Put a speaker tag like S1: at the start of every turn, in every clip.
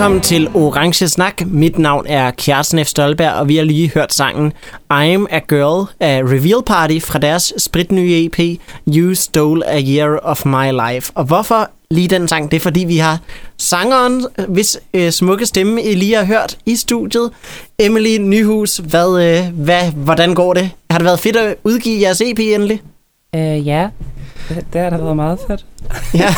S1: Velkommen til Orange Snak. Mit navn er Kjartan F. Stolberg, og vi har lige hørt sangen I'm a Girl af Reveal Party fra deres spritnye EP You Stole a Year of My Life. Og hvorfor lige den sang? Det er fordi, vi har sangeren, hvis øh, smukke stemme I lige har hørt i studiet. Emily Nyhus, hvad, øh, hvad, hvordan går det? Har det været fedt at udgive jeres EP endelig?
S2: Øh, ja, det, har da været meget fedt.
S1: Ja,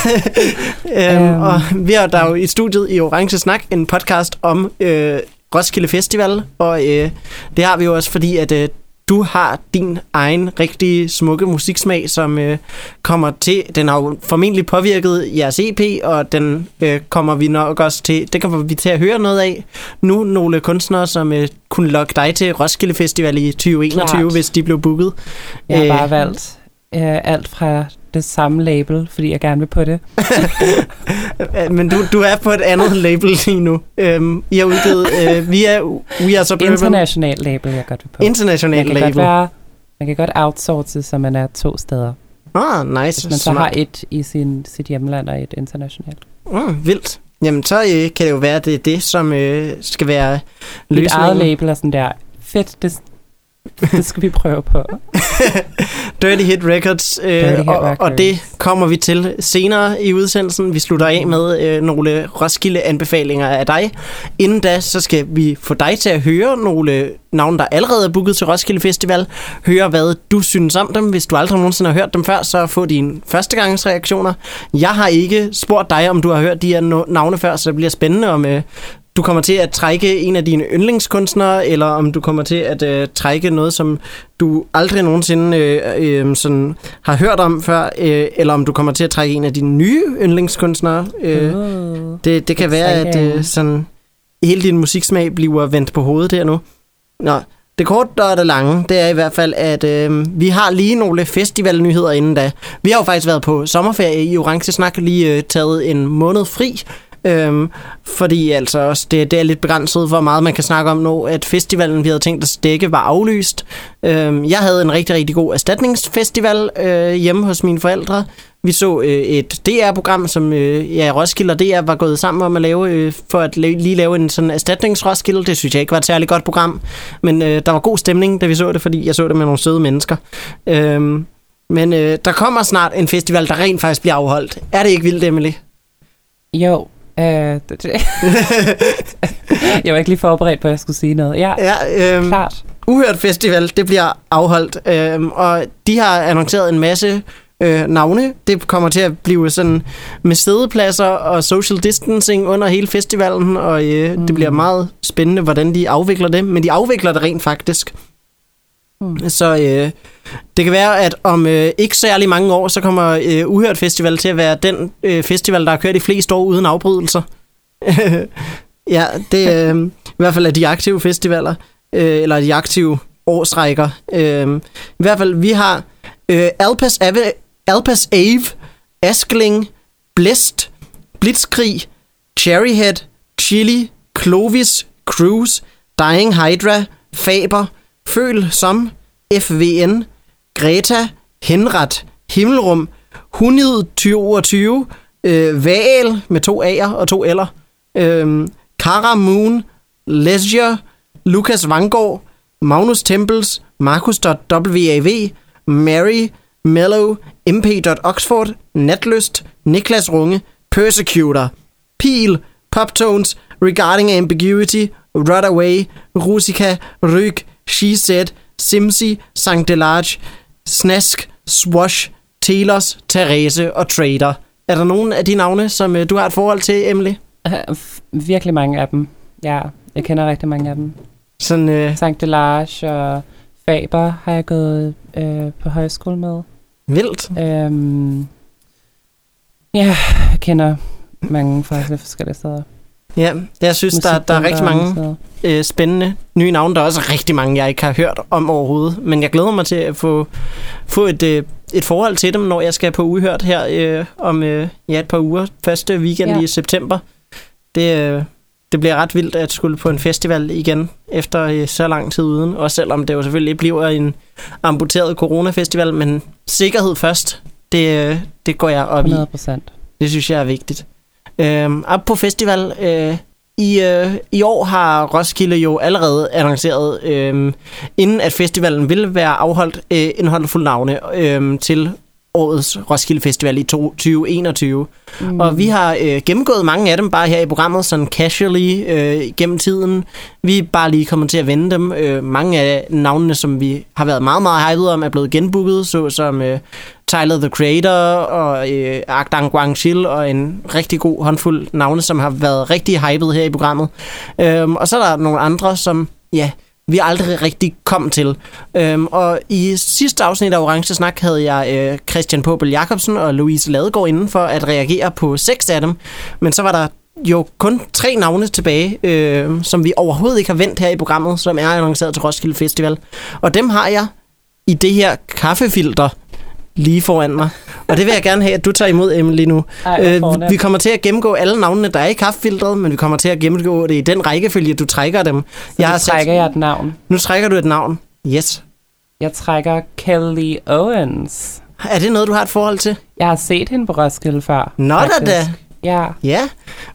S1: øhm, og vi har der jo i studiet i Orange Snak en podcast om øh, Roskilde Festival, og øh, det har vi jo også, fordi at øh, du har din egen rigtig smukke musiksmag, som øh, kommer til, den har jo formentlig påvirket jeres EP, og den øh, kommer vi nok også til, det kommer vi til at høre noget af. Nu nogle kunstnere, som øh, kunne lokke dig til Roskilde Festival i 2021,
S2: Klart.
S1: hvis de blev booket.
S2: Jeg har
S1: Øh,
S2: bare valgt øh, alt fra det samme label, fordi jeg gerne vil på det.
S1: Men du, du er på et andet label lige nu. Øhm, I har udgivet, øh, vi er, We Are Suburban.
S2: International label, jeg godt vil på.
S1: International
S2: man
S1: label.
S2: Være, man kan godt outsource, så man er to steder.
S1: Ah, nice.
S2: Hvis man så
S1: Smart.
S2: har et i sin, sit hjemland og et internationalt.
S1: Mm, vildt. Jamen, så øh, kan det jo være, at det er det, som øh, skal være
S2: Mit eget
S1: løsningen.
S2: label er sådan der, fedt, det, det skal vi prøve på.
S1: Dirty Hit Records, øh,
S2: Dirty Hit
S1: og, og
S2: Records.
S1: det kommer vi til senere i udsendelsen. Vi slutter af med øh, nogle Roskilde-anbefalinger af dig. Inden da, så skal vi få dig til at høre nogle navne, der allerede er booket til Roskilde Festival. Høre, hvad du synes om dem. Hvis du aldrig nogensinde har hørt dem før, så få dine førstegangsreaktioner. Jeg har ikke spurgt dig, om du har hørt de her navne før, så det bliver spændende, om øh, du kommer til at trække en af dine yndlingskunstnere, eller om du kommer til at øh, trække noget, som du aldrig nogensinde øh, øh, sådan har hørt om før, øh, eller om du kommer til at trække en af dine nye yndlingskunstnere. Øh,
S2: Uh.
S1: det, det kan være, at øh, sådan, hele din musiksmag bliver vendt på hovedet der nu. Nå, det korte og det lange, det er i hvert fald, at øh, vi har lige nogle festivalnyheder inden da. Vi har jo faktisk været på sommerferie i Orange Snak, lige øh, taget en måned fri. Øhm, fordi altså også det, det er lidt begrænset, hvor meget man kan snakke om nu, at festivalen, vi havde tænkt at dække, var aflyst. Øhm, jeg havde en rigtig, rigtig god erstatningsfestival øh, hjemme hos mine forældre. Vi så øh, et DR-program, som øh, ja, Roskilde og DR var gået sammen om at lave, øh, for at la- lige lave en sådan erstatningsroskilde. Det synes jeg ikke var et særligt godt program, men øh, der var god stemning, da vi så det, fordi jeg så det med nogle søde mennesker. Øhm, men øh, der kommer snart en festival, der rent faktisk bliver afholdt. Er det ikke vildt, Emily?
S2: Jo, øh, jeg var ikke lige forberedt på, at jeg skulle sige noget. Ja,
S1: Ja, øhm,
S2: klart.
S1: Uhørt Festival, det bliver afholdt, øhm, og de har annonceret en masse øh, navne. Det kommer til at blive sådan med sædepladser og social distancing under hele festivalen, og øh, mm. det bliver meget spændende, hvordan de afvikler det. Men de afvikler det rent faktisk.
S2: Mm.
S1: Så øh, det kan være, at om øh, ikke særlig mange år, så kommer øh, Uhørt Festival til at være den øh, festival, der har kørt i flest år uden afbrydelser. ja, det er øh, i hvert fald af de aktive festivaler, øh, eller de aktive årsrækker. Øh, I hvert fald, vi har øh, Alpas, Ave, Alpas Ave, Askling, Blæst, Blitzkrig, Cherryhead, Chili, Clovis, Cruise, Dying Hydra, Faber, Føl som, FVN, Greta, Henret, Himmelrum, Hunid 2020, øh, Val med to A'er og to L'er, øh, Kara Moon, Leisure, Lukas Vangård, Magnus Tempels, Markus.wav, Mary, Mellow, mp.oxford, Natlyst, Niklas Runge, Persecutor, Peel, Poptones, Regarding Ambiguity, Runaway, Rusika, Ryg, She Said, Simsi, Sankt Delarge, Snask, Swash, Telos, Therese og Trader. Er der nogen af de navne, som øh, du har et forhold til, Emily?
S2: Øh, Virkelig mange af dem. Ja, jeg kender rigtig mange af dem.
S1: Sådan, øh,
S2: Sankt Delage og Faber har jeg gået øh, på højskole med.
S1: vildt.
S2: Øhm, ja, jeg kender mange fra forskellige steder.
S1: Ja, jeg synes, der, der er rigtig mange øh, spændende nye navne. Der er også rigtig mange, jeg ikke har hørt om overhovedet. Men jeg glæder mig til at få, få et, øh, et forhold til dem, når jeg skal på uhørt her øh, om øh, ja, et par uger. Første weekend ja. I september. Det, øh, det bliver ret vildt at skulle på en festival igen efter øh, så lang tid uden. Også selvom det jo selvfølgelig bliver en amputeret coronafestival. Men sikkerhed først, det, øh, det går jeg op i.
S2: 100 procent.
S1: Det synes jeg er vigtigt. Øhm, op på festival. Øh, i, øh, I år har Roskilde jo allerede annonceret, øh, inden at festivalen vil være afholdt, øh, en håndfuld navne øh, til årets Roskilde Festival i to- 2021. Mm. Og vi har øh, gennemgået mange af dem bare her i programmet, sådan casually øh, gennem tiden. Vi er bare lige kommet til at vende dem. Øh, mange af navnene, som vi har været meget, meget hyped om, er blevet genbooket, såsom øh, Tyler, the Creator og øh, Agdang Guangxil og en rigtig god håndfuld navne, som har været rigtig hyped her i programmet. Øhm, og så er der nogle andre, som ja, vi aldrig rigtig kom til. Øhm, og i sidste afsnit af Orange Snak havde jeg øh, Christian Pobel Jacobsen og Louise Ladegaard inden for at reagere på seks af dem. Men så var der jo kun tre navne tilbage, øh, som vi overhovedet ikke har vendt her i programmet, som er annonceret til Roskilde Festival. Og dem har jeg i det her kaffefilter lige foran mig. Og det vil jeg gerne have, at du tager imod, Emily, nu.
S2: Ej,
S1: Øh, vi kommer til at gennemgå alle navnene, der er i kaffefiltret, men vi kommer til at gennemgå det i den rækkefølge, du trækker dem.
S2: Så
S1: har
S2: nu
S1: sat-
S2: trækker jeg et navn.
S1: Nu trækker du et navn. Yes.
S2: Jeg trækker Kelly Owens.
S1: Er det noget, du har et forhold til?
S2: Jeg har set hende på Roskilde før.
S1: Nå da da.
S2: Ja,
S1: Ja.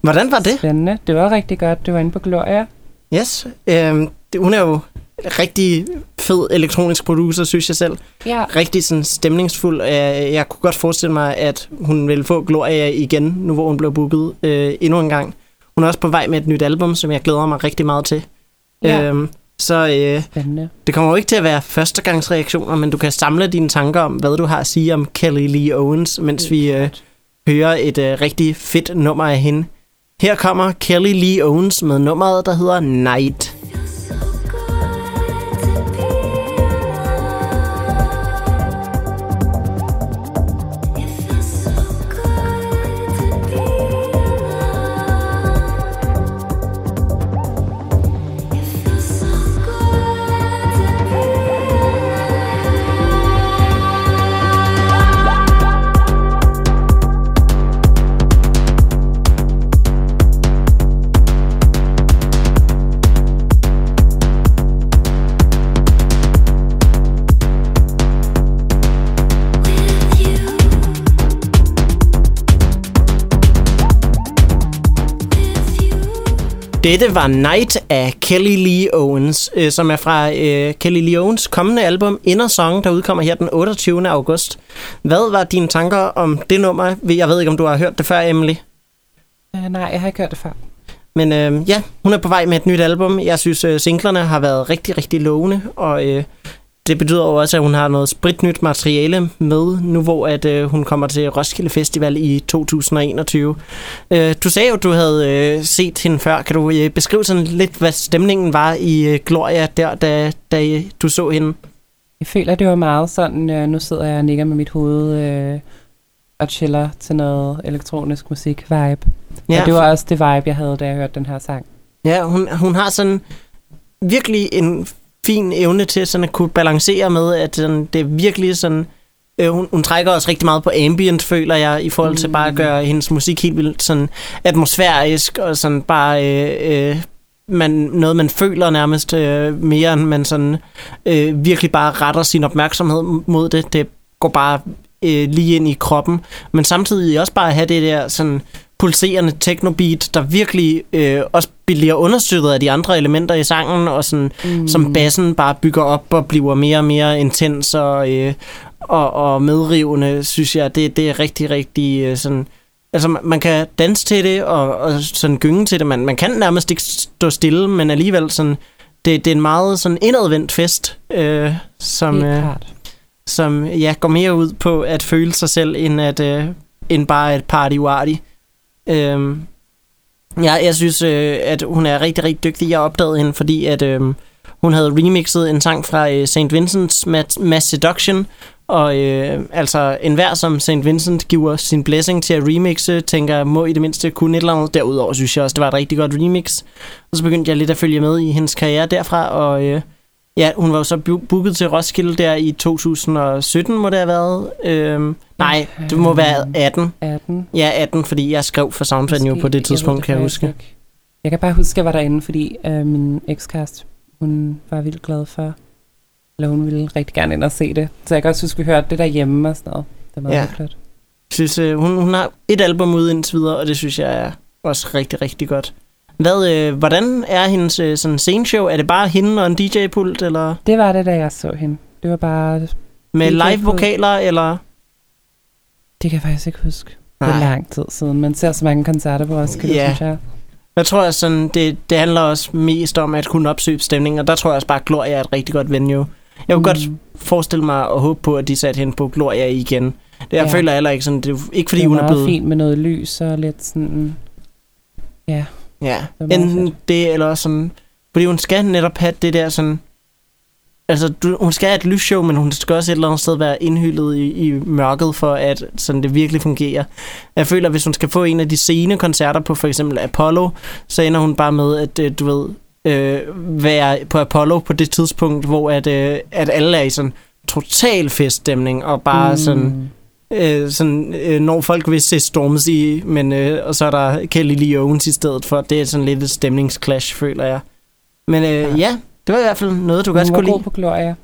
S1: Hvordan var det?
S2: spændende. Det var rigtig godt. Det var inde på Gloria.
S1: Yes. Øhm, det, hun er jo rigtig fed elektronisk producer, synes jeg selv.
S2: Ja,
S1: Rigtig sådan stemningsfuld. Øh, Jeg kunne godt forestille mig, at hun ville få Gloria igen, nu hvor hun blev booket øh, endnu en gang. Hun er også på vej med et nyt album, som jeg glæder mig rigtig meget til.
S2: Ja.
S1: Øhm, så øh,
S2: spændende.
S1: det kommer jo ikke til at være førstegangsreaktioner, men du kan samle dine tanker om, hvad du har at sige om Kelly Lee Owens, mens vi øh, hører et øh, rigtig fedt nummer af hende. Her kommer Kelly Lee Owens med nummeret, der hedder Night. Dette var Night af Kelly Lee Owens, øh, som er fra øh, Kelly Lee Owens kommende album Inner Song, der udkommer her den 28. august. Hvad var dine tanker om det nummer? Jeg ved ikke, om du har hørt det før, Emily.
S2: Uh, nej, jeg har ikke hørt det før.
S1: Men øh, ja, hun er på vej med et nyt album. Jeg synes, øh, singlerne har været rigtig, rigtig lovende, og øh, det betyder jo også, at hun har noget spritnyt materiale med, nu hvor at, øh, hun kommer til Roskilde Festival i 2021. Øh, du sagde jo, at du havde øh, set hende før. Kan du øh, beskrive sådan lidt, hvad stemningen var i øh, Gloria der, da, da øh, du så hende?
S2: Jeg føler, det var meget sådan, øh, nu sidder jeg og nikker med mit hoved øh, og chiller til noget elektronisk musik-vibe. Ja. Og det var også det vibe, jeg havde, da jeg hørte den her sang.
S1: Ja, hun, hun har sådan virkelig en fin evne til sådan at kunne balancere med, at sådan, det er virkelig sådan... Øh, hun, hun trækker også rigtig meget på ambient, føler jeg, i forhold til mm. bare at gøre hendes musik helt vildt sådan atmosfærisk, og sådan bare... Øh, øh, man, noget, man føler nærmest øh, mere, end man sådan øh, virkelig bare retter sin opmærksomhed mod det. Det går bare øh, lige ind i kroppen. Men samtidig også bare have det der sådan pulserende technobeat, der virkelig øh, også bliver understøttet af de andre elementer i sangen, og sådan, mm. som bassen bare bygger op og bliver mere og mere intens og, øh, og, og medrivende, synes jeg. Det, det er rigtig, rigtig øh, sådan... Altså, man- kan danse til det, og, og sådan gynge til det. Man, man kan nærmest ikke stå stille, men alligevel sådan... Det, det er en meget sådan indadvendt fest, øh, som, øh, som ja, går mere ud på at føle sig selv, end, at, øh, end bare et party Øh, ja, jeg synes, øh, at hun er rigtig, rigtig dygtig. Jeg opdagede hende, fordi at, øh, hun havde remixet en sang fra øh, St. Vincent's Mass, Mass Seduction, og øh, altså enhver som St. Vincent giver sin blessing til at remixe, tænker, må i det mindste kunne et eller andet. Derudover synes jeg også, det var et rigtig godt remix. Og så begyndte jeg lidt at følge med i hendes karriere derfra, og øh, ja, hun var jo så booket til Roskilde der i 2017, må det have været. Øh, nej, det må være 18.
S2: 18.
S1: Ja, 18, fordi jeg skrev for Soundvenue på det tidspunkt, kan jeg huske.
S2: ikke. Jeg kan bare huske, at jeg var derinde, fordi øh, min ekskæreste, hun var vildt glad for, eller hun ville rigtig gerne ind og se det. Så jeg kan også huske, at vi hørte det derhjemme og sådan noget. Det var meget
S1: Ja.
S2: ja. hyggeligt.
S1: synes, øh, hun, hun har et album ud indtil videre, og det synes jeg er også rigtig, rigtig godt. Hvad, øh, hvordan er hendes øh, sådan sceneshow? Er det bare hende og en DJ-pult, eller?
S2: Det var det, da jeg så hende. Det var bare...
S1: Med live-vokaler, eller?
S2: Det kan jeg faktisk ikke huske. Nej. Det er lang tid siden. Man ser så mange koncerter på os, kan ja. synes jeg.
S1: Jeg tror, at sådan, det, det handler også mest om at kunne opsøge stemningen, og der tror jeg også bare, at Gloria er et rigtig godt venue. Jeg kunne mm. godt forestille mig og håbe på, at de satte hende på Gloria igen. Det, jeg ja. føler heller ikke sådan, det er ikke fordi,
S2: det er
S1: hun er blevet...
S2: fint med noget lys og lidt sådan... Ja.
S1: Ja, enten det eller sådan... Fordi hun skal netop have det der sådan... Altså, du, hun skal have et lysshow, men hun skal også et eller andet sted være indhyldet i, i mørket, for at sådan, det virkelig fungerer. Jeg føler, at hvis hun skal få en af de sene koncerter på for eksempel Apollo, så ender hun bare med, at øh, du ved, øh, være på Apollo på det tidspunkt, hvor at, øh, at alle er i sådan total feststemning, og bare mm. sådan øh, sådan, øh, når folk vil se Stormzy, men, øh, og så er der Kelly Lee Owens i stedet for. Det er sådan lidt et stemningsclash, føler jeg. Men øh, ja. ja, det var i hvert fald noget, du godt skulle lide.
S2: Hun på Gloria,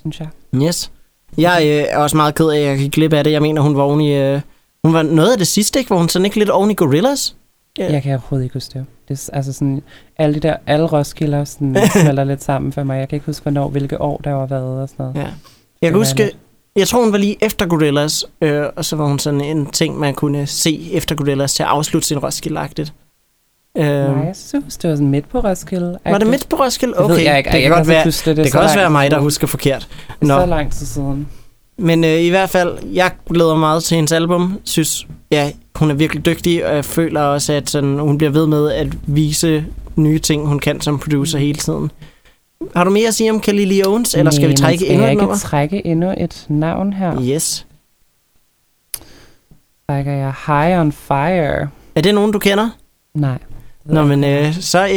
S2: synes jeg.
S1: Yes. Jeg øh, er også meget ked af, at jeg gik glip af det. Jeg mener, hun var oven i... Øh, hun var noget af det sidste, ikke? Hvor hun sådan ikke lidt oven i Gorillas?
S2: Yeah. Jeg kan overhovedet ikke huske det. det er, altså sådan, alle de der, alle Roskilder sådan, smelter lidt sammen for mig. Jeg kan ikke huske, hvornår, hvilke år der var været og sådan noget.
S1: Ja. Jeg kan huske, jeg tror, hun var lige efter Gorillas, øh, og så var hun sådan en ting, man kunne se efter Gorillas til at afslutte sin Roskilde-agtigt.
S2: Øh, Nej, jeg synes, det var sådan midt på Roskilde.
S1: Var det midt på Roskilde? Okay, det, jeg ikke. det kan, godt være, det, det, det kan også være mig, der husker forkert.
S2: Det er så lang tid siden.
S1: Men øh, i hvert fald, jeg glæder meget til hendes album. Synes, ja, hun er virkelig dygtig, og jeg føler også, at sådan, hun bliver ved med at vise nye ting, hun kan som producer hele tiden. Har du mere at sige om Kelly Owens, eller skal vi trække endnu et
S2: nummer? Skal jeg ikke trække endnu et navn her?
S1: Yes.
S2: Trækker jeg High on Fire.
S1: Er det nogen, du kender?
S2: Nej.
S1: Nå, men øh, så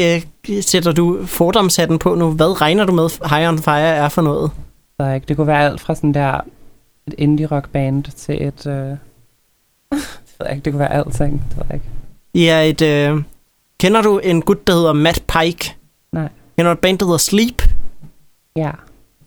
S1: øh, sætter du fordomshatten på nu. Hvad regner du med, High on Fire er for noget?
S2: Det, ikke. det kunne være alt fra sådan der et indie rock band til et... Øh, det ved jeg ikke, det kunne være alting. Det ved jeg ikke.
S1: Ja, et... Øh, kender du en gut, der hedder Matt Pike?
S2: Nej.
S1: Kender du et band, der hedder Sleep?
S2: Ja.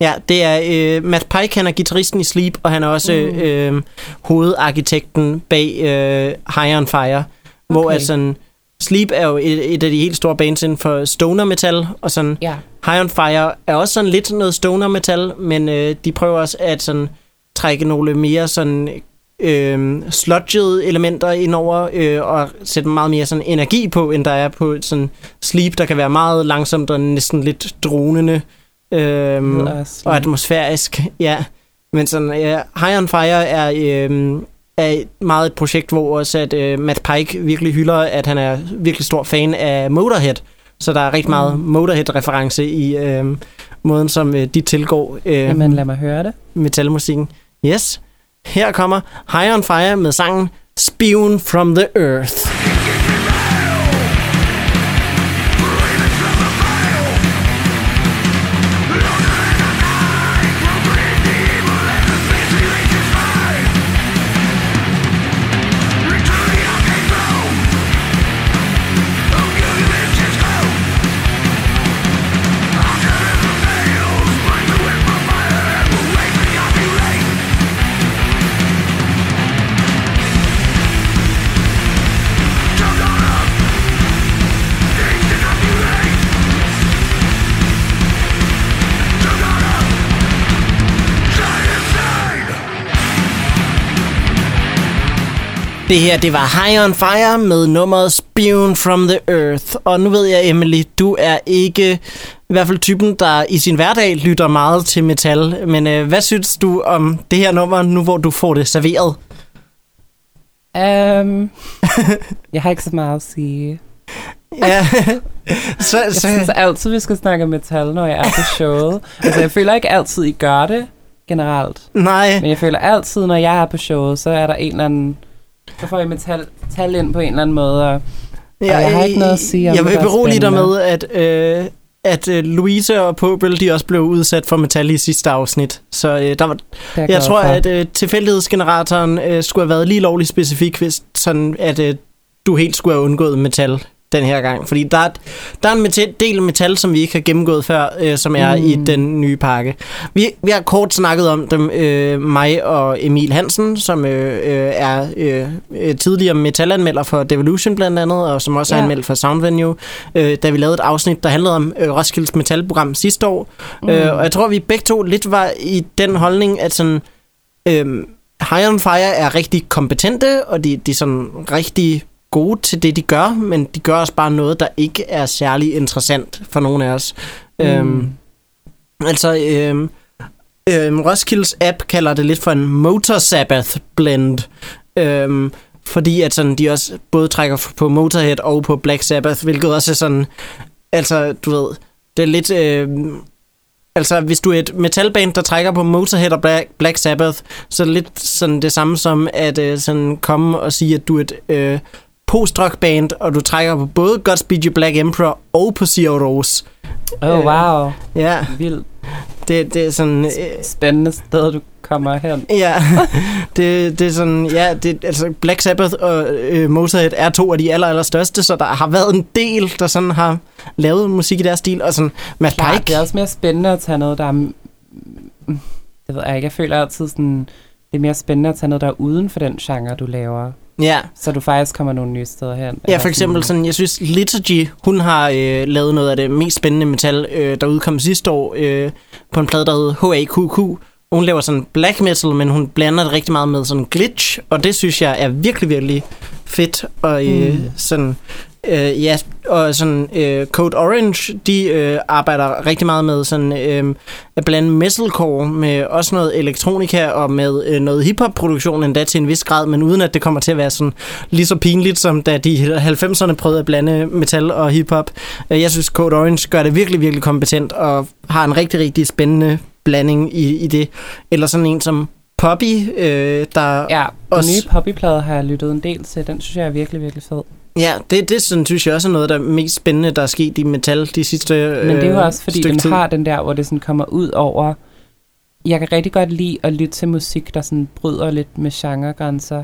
S1: Ja, det er øh, Matt Pike, han er gitarristen i Sleep, og han er også mm. øh, hovedarkitekten bag øh, High on Fire, okay. hvor at sådan, Sleep er jo et, et af de helt store bands inden for stoner metal, og sådan
S2: ja.
S1: High on Fire er også sådan lidt noget stoner metal, men øh, de prøver også at sådan trække nogle mere sådan øh, sludged elementer ind over øh, og sætte meget mere sådan energi på, end der er på sådan sleep, der kan være meget langsomt og næsten lidt dronende øh, og atmosfærisk. Ja. Men sådan, ja, High on Fire er, øh, er meget et projekt, hvor også at øh, Matt Pike virkelig hylder, at han er virkelig stor fan af Motorhead. Så der er rigtig meget mm. Motorhead-reference i øh, måden, som øh, de tilgår
S2: øh, Jamen, lad mig høre det.
S1: metalmusikken. Yes. Her kommer High on Fire med sangen Spewing from the Earth. Det her, det var High on Fire med nummeret Spewing from the Earth. Og nu ved jeg, Emily, du er ikke i hvert fald typen, der i sin hverdag lytter meget til metal. Men øh, hvad synes du om det her nummer, nu hvor du får det serveret?
S2: Um, jeg har ikke så meget at sige.
S1: ja.
S2: så, jeg så... synes altid, vi skal snakke metal, når jeg er på showet. altså, jeg føler ikke altid, I gør det generelt.
S1: Nej.
S2: Men jeg føler altid, når jeg er på showet, så er der en eller anden så får I metal tal ind på en eller anden måde, og, ja, og jeg har ikke noget at sige om
S1: Jeg vil berolige dig med, at, øh, at øh, Louise og Pobel, de også blev udsat for metal i sidste afsnit. Så øh, der var, jeg tror, for. at øh, tilfældighedsgeneratoren øh, skulle have været lige lovligt specifik, hvis sådan, at øh, du helt skulle have undgået metal den her gang. Fordi der er, der er en metal, del metal, som vi ikke har gennemgået før, øh, som er mm. i den nye pakke. Vi, vi har kort snakket om dem, øh, mig og Emil Hansen, som øh, øh, er øh, tidligere metalanmelder for Devolution blandt andet, og som også ja. er anmeldt for Sound Venue, øh, da vi lavede et afsnit, der handlede om øh, Roskildes metalprogram sidste år. Mm. Øh, og jeg tror, vi begge to lidt var i den holdning, at sådan... Øh, High on Fire er rigtig kompetente, og de, de er sådan rigtig gode til det, de gør, men de gør også bare noget, der ikke er særlig interessant for nogen af os. Mm. Øhm, altså, øhm, øhm, Roskildes app kalder det lidt for en Motor Sabbath blend. Øhm, fordi at sådan, de også både trækker på Motorhead og på Black Sabbath, hvilket også er sådan, altså, du ved, det er lidt... Øh, Altså, hvis du er et metalband, der trækker på Motorhead og Black, Black Sabbath, så er det lidt sådan det samme som at øh, sådan komme og sige, at du er et øh, post-rock band, og du trækker på både Godspeed You Black Emperor og på Zero Rose.
S2: Oh, øh, wow.
S1: Ja.
S2: Vildt.
S1: Det, det er sådan... Øh,
S2: Spændende sted, du kommer hen.
S1: Ja, det, det er sådan... Ja, det, altså Black Sabbath og øh, Motorhead er to af de aller, aller største, så der har været en del, der sådan har lavet musik i deres stil, og sådan Matt Klar, Pike...
S2: det er også mere spændende at tage noget, der er... Det ved jeg ikke, jeg føler altid sådan... Det er mere spændende at tage noget, der er uden for den genre, du laver.
S1: Ja.
S2: Så du faktisk kommer nogle nye steder hen.
S1: Ja, for eksempel sådan, jeg synes Liturgy, hun har øh, lavet noget af det mest spændende metal, øh, der udkom sidste år øh, på en plade, der hedder HAQQ. Hun laver sådan black metal, men hun blander det rigtig meget med sådan glitch, og det synes jeg er virkelig, virkelig fedt. Og øh, mm. sådan, Øh, ja, og sådan øh, Code Orange, de øh, arbejder rigtig meget med sådan øh, at blande metalcore med også noget elektronika og med øh, noget hiphop-produktion endda til en vis grad, men uden at det kommer til at være sådan lige så pinligt, som da de 90'erne prøvede at blande metal og hiphop. Øh, jeg synes, Code Orange gør det virkelig, virkelig kompetent og har en rigtig, rigtig spændende blanding i, i det. Eller sådan en som Poppy, øh, der
S2: Ja, også... nye Poppy-plade har jeg lyttet en del til. Den synes jeg er virkelig, virkelig fed.
S1: Ja, det, det sådan, synes jeg også er noget, der er mest spændende, der er sket i metal de sidste
S2: øh, Men det er jo også, fordi den tid. har den der, hvor det sådan kommer ud over... Jeg kan rigtig godt lide at lytte til musik, der sådan bryder lidt med genregrænser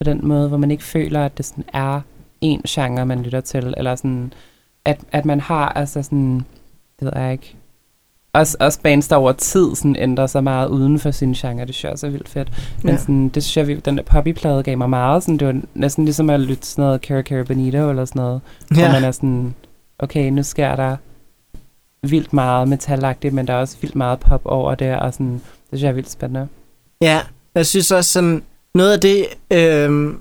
S2: på den måde, hvor man ikke føler, at det sådan er en genre, man lytter til, eller sådan, at, at man har altså sådan, det ved jeg ikke, også, også bands, der over tid sådan, ændrer sig meget uden for sin genre, det synes jeg også er vildt fedt. Men ja. sådan, det synes jeg, den der poppyplade gav mig meget. Sådan, det var næsten ligesom at lytte sådan noget Cara Cara Benito eller sådan noget. Ja. Hvor man er sådan, okay, nu sker der vildt meget metalagtigt, men der er også vildt meget pop over det, og sådan, det synes jeg er vildt spændende.
S1: Ja, jeg synes også sådan, noget af det, øh,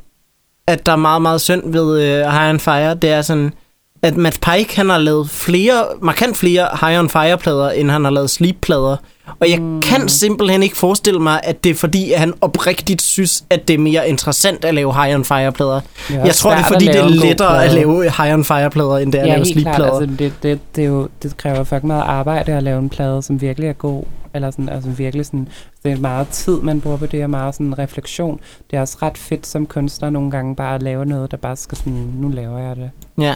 S1: at der er meget, meget synd ved øh, High on Fire, det er sådan, at Matt Pike, han har lavet flere, markant flere High on Fire-plader, end han har lavet Sleep-plader. Og jeg mm. kan simpelthen ikke forestille mig, at det er fordi, at han oprigtigt synes, at det er mere interessant at lave High on Fire-plader. Jeg tror, det er fordi, det er lettere at lave High on Fire-plader, end det er
S2: ja,
S1: at lave Sleep-plader.
S2: Altså, det, det, det, jo, det kræver fucking meget arbejde at lave en plade, som virkelig er god. Eller sådan, altså virkelig sådan, det er meget tid, man bruger på det, og meget sådan refleksion. Det er også ret fedt som kunstner nogle gange bare at lave noget, der bare skal sådan, nu laver jeg det.
S1: Ja,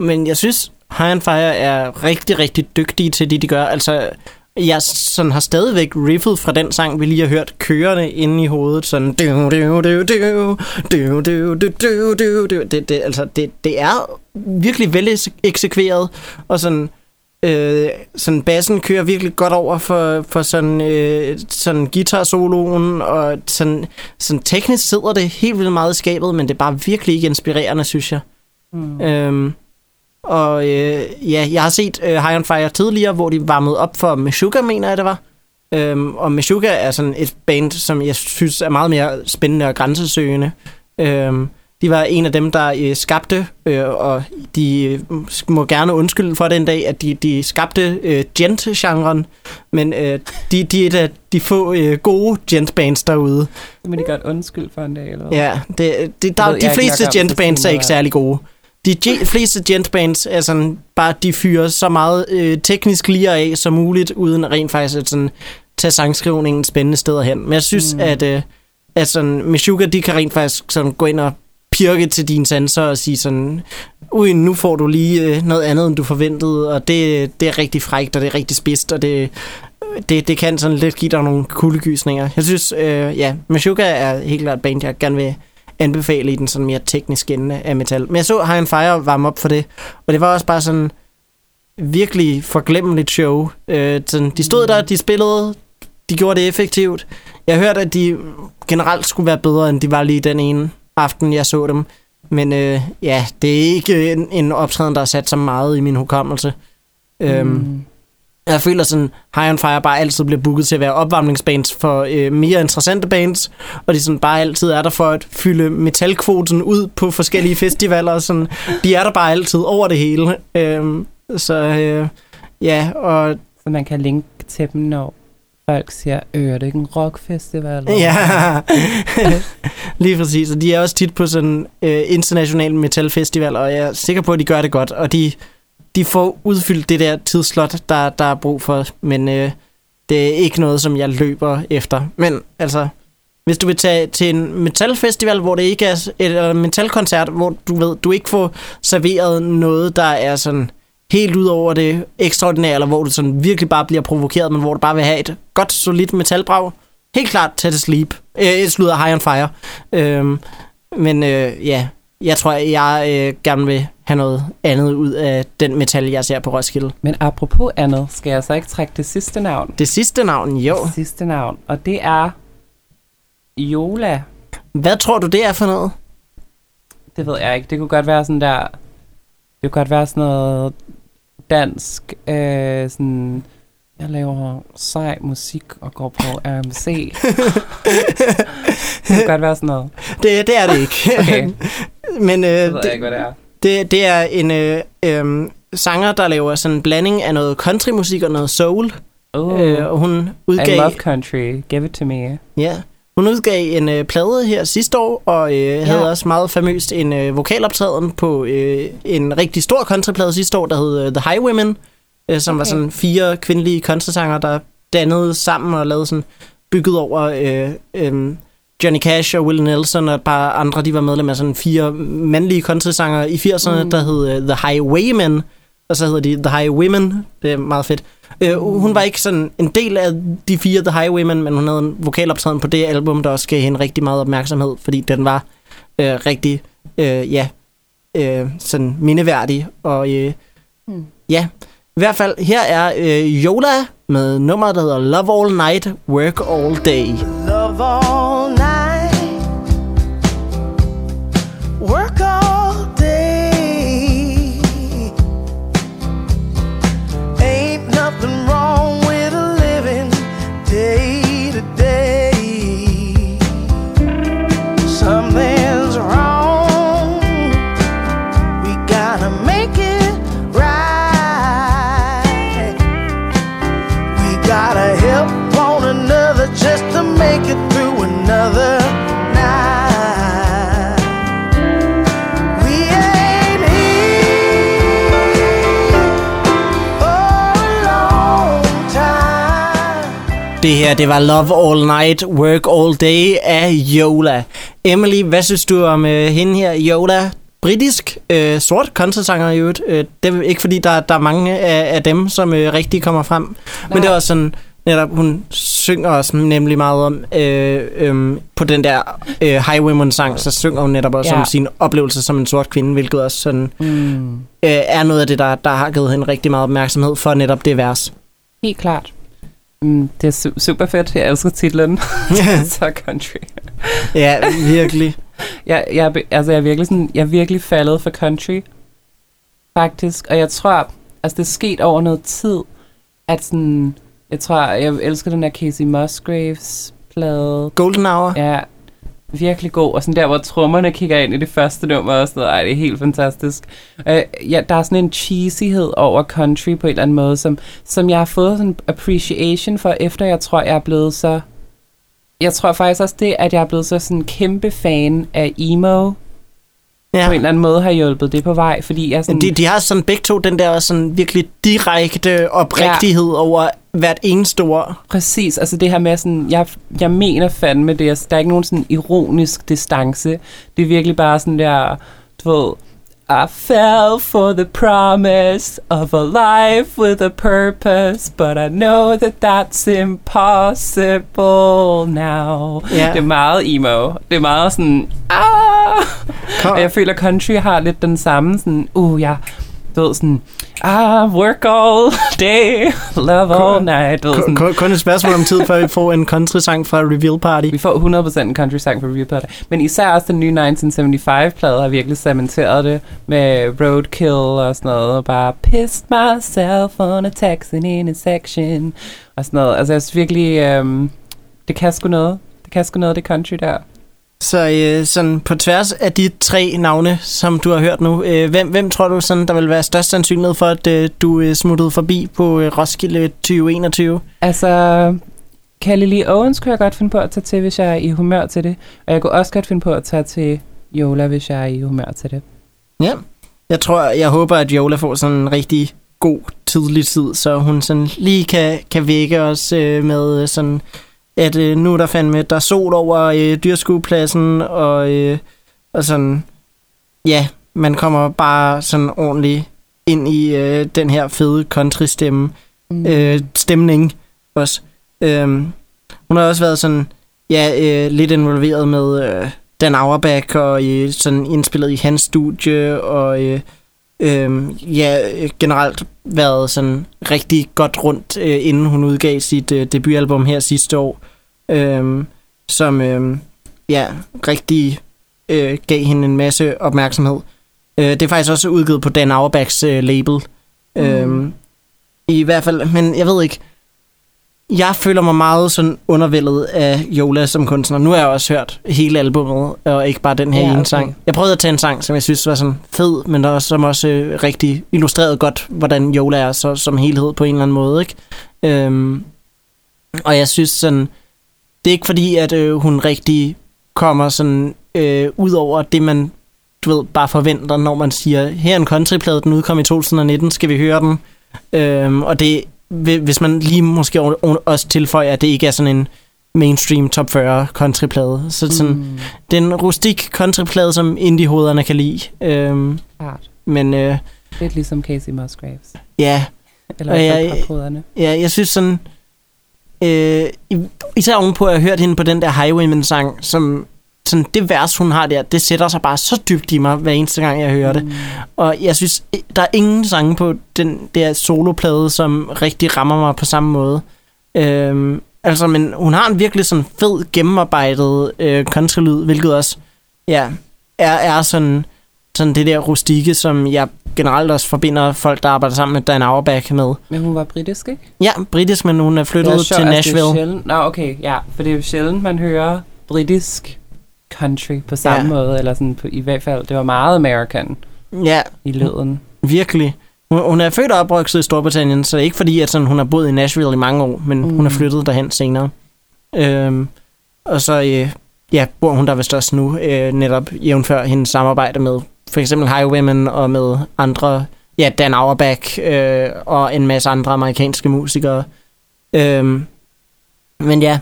S1: men jeg synes, High and Fire er rigtig, rigtig dygtige til det, de gør. Altså, jeg sådan har stadigvæk riffet fra den sang, vi lige har hørt kørende inde i hovedet. Sådan... Det, det, altså, det, det er virkelig vel eksekveret, og sådan... Øh, sådan bassen kører virkelig godt over for, for sådan, øh, sådan guitar-soloen, og sådan, sådan teknisk sidder det helt vildt meget i skabet, men det er bare virkelig ikke inspirerende, synes jeg. Mm. Øhm, og øh, ja, jeg har set øh, High on Fire tidligere, hvor de varmede op for Meshuggah, mener jeg det var. Øhm, og Meshuggah er sådan et band, som jeg synes er meget mere spændende og grænsesøgende. Øhm, de var en af dem, der øh, skabte, øh, og de øh, må gerne undskylde for den dag, at de, de skabte øh, gent-genren, men øh, de, de er et af de få øh, gode gent-bands derude.
S2: Det må de godt undskylde for en dag, eller
S1: hvad? Ja, det, det, der, de fleste gent-bands er ikke særlig gode de fleste gentbands er sådan, bare de fyrer så meget øh, teknisk lige af som muligt, uden rent faktisk at sådan, tage sangskrivningen spændende steder hen. Men jeg synes, mm. at, øh, at sådan, Meshuggah, de kan rent faktisk sådan, gå ind og pirke til dine sanser og sige sådan, ui, nu får du lige øh, noget andet, end du forventede, og det, det er rigtig frægt, og det er rigtig spidst, og det, det, det kan sådan lidt give dig nogle kuldegysninger. Jeg synes, øh, ja, Meshuggah er helt klart et band, jeg gerne vil anbefale i den sådan mere tekniske ende af metal. Men jeg så High Fire varme op for det, og det var også bare sådan virkelig forglemmeligt show. Øh, sådan, de stod der, de spillede, de gjorde det effektivt. Jeg hørte, at de generelt skulle være bedre, end de var lige den ene aften, jeg så dem. Men øh, ja, det er ikke en, en optræden, der har sat så meget i min hukommelse. Øhm, mm. Øhm, jeg føler sådan, High on Fire bare altid bliver booket til at være opvarmningsbands for øh, mere interessante bands, og de sådan bare altid er der for at fylde metalkvoten ud på forskellige festivaler. Sådan, de er der bare altid over det hele. Øhm, så øh, ja, og...
S2: Så man kan linke til dem, når folk siger, øh, det er ikke en rockfestival?
S1: Ja, lige præcis. Og de er også tit på sådan øh, international metalfestival, og jeg er sikker på, at de gør det godt. Og de, de får udfyldt det der tidslot, der, der er brug for. Men øh, det er ikke noget, som jeg løber efter. Men altså, hvis du vil tage til en metalfestival, hvor det ikke er et metalkoncert, hvor du ved, du ikke får serveret noget, der er sådan helt ud over det ekstraordinære, eller hvor du sådan virkelig bare bliver provokeret, men hvor du bare vil have et godt, solidt metalbrag. Helt klart Tag to Sleep. Øh, slutter High on Fire. Øh, men øh, ja, jeg tror, jeg øh, gerne vil have noget andet ud af den metal, jeg ser på Roskilde.
S2: Men apropos andet, skal jeg så ikke trække det sidste navn?
S1: Det sidste navn, jo.
S2: Det sidste navn, og det er Yola.
S1: Hvad tror du, det er for noget?
S2: Det ved jeg ikke. Det kunne godt være sådan der... Det kunne godt være sådan noget dansk, øh, sådan, jeg laver sej musik og går på RMC. det kan godt være sådan noget.
S1: Det, det er det ikke.
S2: okay.
S1: Men øh,
S2: det, ved jeg ikke, hvad det er.
S1: Det, det er en øh, øh, sanger, der laver sådan en blanding af noget countrymusik og noget soul.
S2: Oh, øh,
S1: og hun udgav,
S2: I love country. Give it to me.
S1: Ja, hun udgav en øh, plade her sidste år, og øh, ja. havde også meget famøst en øh, vokaloptræden på øh, en rigtig stor countryplade sidste år, der hed øh, The Highwomen, øh, som okay. var sådan fire kvindelige countrysanger, der dannede sammen og lavede sådan bygget over øh, øh, Johnny Cash og Will Nelson og et par andre, de var medlem af sådan fire mandlige countrysanger i 80'erne, mm. der hed uh, The Highwaymen, og så hedder de The Highwomen. Det er meget fedt. Uh, hun var ikke sådan en del af de fire The Highwaymen, men hun havde en vokaloptræden på det album, der også gav hende rigtig meget opmærksomhed, fordi den var uh, rigtig, uh, ja, uh, sådan mindeværdig. Og uh, mm. ja, i hvert fald, her er uh, Yola med nummeret, der hedder Love All Night, Work All Day. Love all night. Det her, det var Love All Night, Work All Day af Yola. Emily, hvad synes du om uh, hende her, Yola? Britisk, uh, sort countrysanger i øvrigt. Uh, det er ikke fordi, der, der er mange af, af dem, som uh, rigtig kommer frem. Nej. Men det er også sådan, netop, hun synger også nemlig meget om, øh, øh, på den der øh, Highwayman-sang, så synger hun netop også ja. om sin oplevelse som en sort kvinde, hvilket også sådan, mm. øh, er noget af det, der, der har givet hende rigtig meget opmærksomhed for netop det vers.
S2: Helt klart. Mm, det er su- super fedt. Jeg elsker titlen. så country.
S1: ja, virkelig.
S2: jeg, jeg, altså, jeg, er virkelig sådan, jeg er virkelig faldet for country, faktisk. Og jeg tror, altså det er sket over noget tid, at sådan, jeg tror, jeg elsker den der Casey Musgraves plade.
S1: Golden Hour.
S2: Ja, virkelig god, og sådan der, hvor trommerne kigger ind i det første nummer, og sådan noget, ej, det er helt fantastisk. Øh, ja, der er sådan en cheesyhed over country på en eller anden måde, som, som jeg har fået sådan appreciation for, efter jeg tror, jeg er blevet så... Jeg tror faktisk også det, at jeg er blevet så sådan kæmpe fan af emo, ja. på en eller anden måde har hjulpet det på vej, fordi jeg sådan...
S1: De, de har sådan begge to den der sådan virkelig direkte oprigtighed ja. over hvert eneste ord.
S2: Præcis, altså det her med sådan, jeg, jeg mener fandme det, altså, der er ikke nogen sådan ironisk distance, det er virkelig bare sådan der, du ved, I fell for the promise of a life with a purpose, but I know that that's impossible now. Yeah. Det er meget emo. Det er meget sådan, ah! Og jeg føler, country har lidt den samme sådan, uh, ja, du ved sådan, ah, work all day, love all night. Du ved, sådan.
S1: Kun, kun et spørgsmål om tid, før vi får en country-sang fra Reveal Party.
S2: Vi får 100% en country-sang fra Reveal Party. Men især også den nye 1975-plade har virkelig cementeret det med roadkill og sådan noget. Og bare pissed myself on a Texan intersection og sådan noget. Altså jeg synes virkelig, øhm, det kan sgu noget. Det kan sgu noget, det country der.
S1: Så øh, sådan på tværs af de tre navne, som du har hørt nu, øh, hvem, hvem tror du, sådan, der vil være størst sandsynlighed for, at øh, du øh, smuttede forbi på øh, Roskilde 2021?
S2: Altså, Kelly Lee Owens kunne jeg godt finde på at tage til, hvis jeg er i humør til det. Og jeg kunne også godt finde på at tage til Yola, hvis jeg er i humør til det.
S1: Ja, jeg tror, jeg håber, at Yola får sådan en rigtig god tidlig tid, så hun sådan lige kan, kan vække os øh, med sådan at øh, nu er der fandme, der er sol over øh, dyrskuepladsen, og, øh, og sådan, ja, man kommer bare sådan ordentligt ind i øh, den her fede country-stemme, mm. øh, stemning også. Øh, hun har også været sådan, ja, øh, lidt involveret med øh, Dan Auerbach, og øh, sådan indspillet i hans studie, og øh, øh, ja, generelt været sådan rigtig godt rundt, øh, inden hun udgav sit øh, debutalbum her sidste år øh, som øh, ja, rigtig øh, gav hende en masse opmærksomhed. Øh, det er faktisk også udgivet på Dan Auerbachs øh, label. Mm. Øh, I hvert fald, men jeg ved ikke, jeg føler mig meget sådan undervældet af Yola som kunstner. Nu har jeg også hørt hele albumet, og ikke bare den her ja, okay. ene sang. Jeg prøvede at tage en sang, som jeg synes var sådan fed, men der også, som også øh, rigtig illustreret godt, hvordan Yola er så, som helhed på en eller anden måde. Ikke? Øhm, og jeg synes sådan, det er ikke fordi, at øh, hun rigtig kommer sådan øh, ud over det, man du ved, bare forventer, når man siger, her er en countryplade, den udkom i 2019, skal vi høre den? Øhm, og det, hvis man lige måske også tilføjer, at det ikke er sådan en mainstream top 40 countryplade. Så sådan, mm. det er en rustik countryplade, som indie-hovederne kan lide. Øhm,
S2: Art.
S1: Men, øh,
S2: Lidt ligesom Casey Musgraves.
S1: Ja.
S2: Eller hvert fald
S1: Ja, jeg synes sådan, Øh, især ovenpå at jeg hørt hende på den der Highwayman-sang, som sådan det vers, hun har der, det sætter sig bare så dybt i mig, hver eneste gang, jeg hører det. Mm. Og jeg synes, der er ingen sange på den der soloplade, som rigtig rammer mig på samme måde. Øhm, altså, men hun har en virkelig sådan fed, gennemarbejdet øh, countrylyd, hvilket også ja, er, er sådan sådan det der rustikke, som jeg generelt også forbinder folk, der arbejder sammen med Dan Auerbach med.
S2: Men hun var britisk, ikke?
S1: Ja, britisk, men hun er flyttet er sjovt, til Nashville. Altså, det er
S2: sjældent. Nå, okay, ja, for det er jo sjældent, man hører britisk country på samme ja. måde, eller sådan på, i hvert fald, det var meget American
S1: ja.
S2: i lyden.
S1: Virkelig. Hun, hun er født og opvokset i Storbritannien, så det er ikke fordi, at sådan, hun har boet i Nashville i mange år, men mm. hun er mm. flyttet derhen senere. Øhm, og så øh, ja, bor hun der vist også nu, øh, netop jævnfør hendes samarbejde med for eksempel Highwaymen og med andre, ja, Dan Auerbach øh, og en masse andre amerikanske musikere. Øhm, men ja,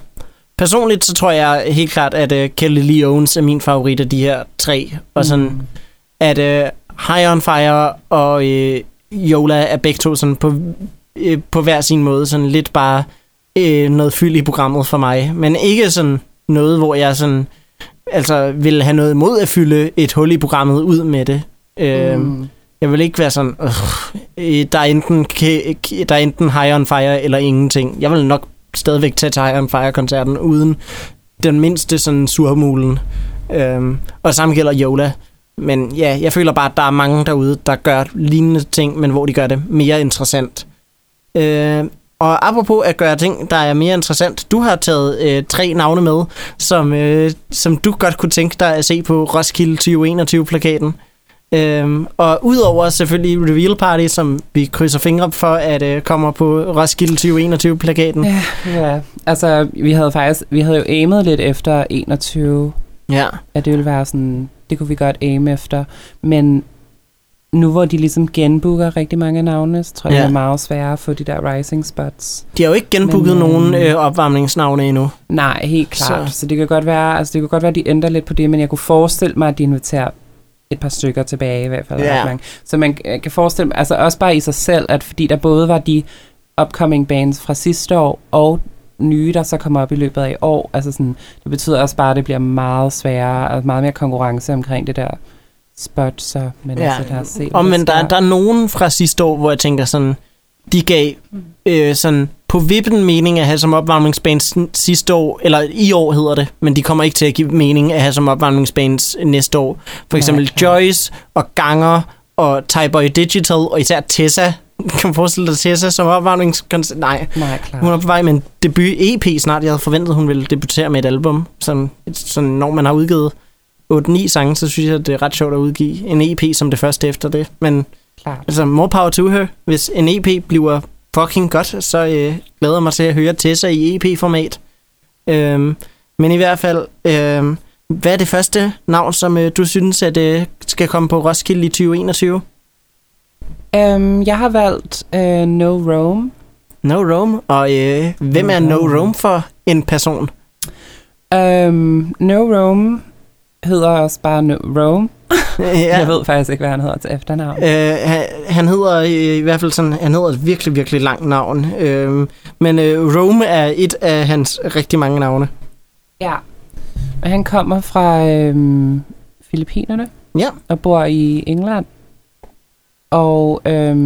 S1: personligt så tror jeg helt klart, at uh, Kelly Lee Owens er min favorit af de her tre. Og sådan, mm. at uh, High on Fire og uh, Yola er begge to sådan på, uh, på hver sin måde sådan lidt bare uh, noget fyld i programmet for mig. Men ikke sådan noget, hvor jeg sådan altså vil have noget imod at fylde et hul i programmet ud med det. Mm. Jeg vil ikke være sådan, øh, der, er enten, der er enten High on Fire eller ingenting. Jeg vil nok stadigvæk tage til High on Fire-koncerten uden den mindste sådan surmulen. Øhm, og samme gælder Yola. Men ja, jeg føler bare, at der er mange derude, der gør lignende ting, men hvor de gør det mere interessant. Øh, og apropos at gøre ting, der er mere interessant, du har taget øh, tre navne med, som, øh, som du godt kunne tænke dig at se på Roskilde 2021-plakaten. Øhm, og udover selvfølgelig Reveal Party, som vi krydser fingre for, at øh, kommer på Roskilde 2021-plakaten.
S2: Ja, ja, altså vi havde faktisk, vi havde jo aimet lidt efter 21.
S1: Ja.
S2: At det ville være sådan, det kunne vi godt aim efter. Men nu hvor de ligesom genbooker rigtig mange navne, så tror jeg, ja. det er meget sværere at få de der rising spots.
S1: De har jo ikke genbooket Men, nogen øh, opvarmningsnavne endnu.
S2: Nej, helt klart. Så. så det kan godt være, altså det kan godt være, at de ændrer lidt på det, men jeg kunne forestille mig, at de inviterer et par stykker tilbage i hvert fald. Ja. Mange. Så man kan forestille altså også bare i sig selv, at fordi der både var de upcoming bands fra sidste år, og nye, der så kommer op i løbet af år, altså sådan, det betyder også bare, at det bliver meget sværere, og meget mere konkurrence omkring det der spot, så men ja. altså, der er set,
S1: og men der, der er nogen fra sidste år, hvor jeg tænker sådan, de gav mm. øh, sådan på vippen mening at have som opvarmningsband sidste år, eller i år hedder det, men de kommer ikke til at give mening at have som opvarmningsband næste år. For eksempel ja, Joyce og Ganger og Tyboy Digital, og især Tessa. Kan man forestille dig Tessa som opvarmningskoncert? Nej,
S2: Nej klar.
S1: hun er på vej med en debut EP snart. Jeg havde forventet, hun ville debutere med et album. Som, sådan, når man har udgivet 8-9 sange, så synes jeg, det er ret sjovt at udgive en EP som det første efter det. Men
S2: Klart.
S1: altså, more power to her. Hvis en EP bliver fucking godt, så øh, glæder jeg mig til at høre Tessa i EP-format. Øhm, men i hvert fald, øh, hvad er det første navn, som øh, du synes, at det øh, skal komme på Roskilde i 2021?
S2: Um, jeg har valgt uh, No Rome.
S1: No Rome? Og øh, hvem no er No Rome for en person?
S2: Um, no Rome hedder også bare no Rome. Ja. Jeg ved faktisk ikke, hvad han hedder til efternavn.
S1: Øh, han, han hedder i hvert fald sådan, han hedder et virkelig, virkelig langt navn. Øh, men øh, Rome er et af hans rigtig mange navne.
S2: Ja. Og han kommer fra øh, Filippinerne.
S1: Ja.
S2: Og bor i England. Og øh,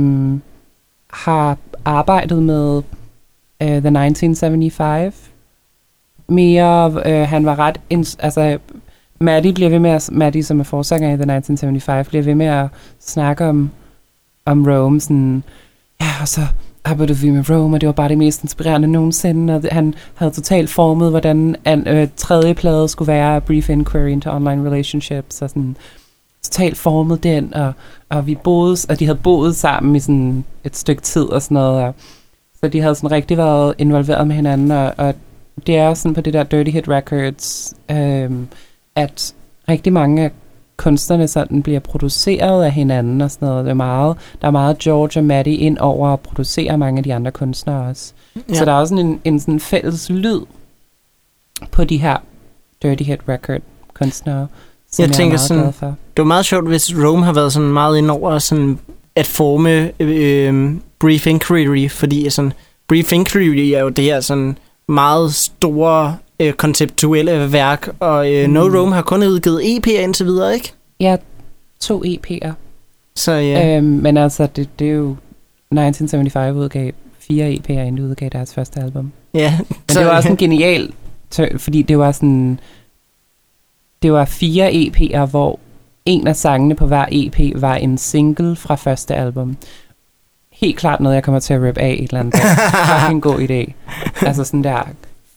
S2: har arbejdet med uh, The 1975. Mere, øh, han var ret, altså Maddie bliver ved med at, Maddie, som er forsanger i The 1975, bliver ved med at snakke om, om Rome, sådan, ja, og så arbejdede vi med Rome, og det var bare det mest inspirerende nogensinde, og han havde totalt formet, hvordan en øh, tredje plade skulle være, Brief Inquiry into Online Relationships, og sådan, totalt formet den, og, og vi boede, og de havde boet sammen i sådan et stykke tid og sådan noget, og, så de havde sådan rigtig været involveret med hinanden, og, og det er sådan på det der Dirty Hit Records, øh, at rigtig mange af kunstnerne sådan bliver produceret af hinanden og sådan noget. Det er meget, der er meget George og Maddie ind over at producere mange af de andre kunstnere også. Ja. Så der er også en, en sådan fælles lyd på de her Dirty Hit Record kunstnere, som jeg, jeg tænker er meget sådan, glad for.
S1: Det var meget sjovt, hvis Rome har været sådan meget ind over sådan at forme øh, Brief Inquiry, fordi sådan, Brief Inquiry er jo det her sådan meget store øh, konceptuelle værk, og øh, mm. No Rome har kun udgivet EP'er indtil videre, ikke?
S2: Ja, to EP'er.
S1: Så ja.
S2: Øhm, men altså, det, det er jo 1975 udgav fire EP'er, inden de udgav deres første album.
S1: Ja.
S2: Men så, det var også en genial, fordi det var sådan, det var fire EP'er, hvor en af sangene på hver EP var en single fra første album. Helt klart noget, jeg kommer til at rip af et eller andet dag. en god idé. Altså sådan der,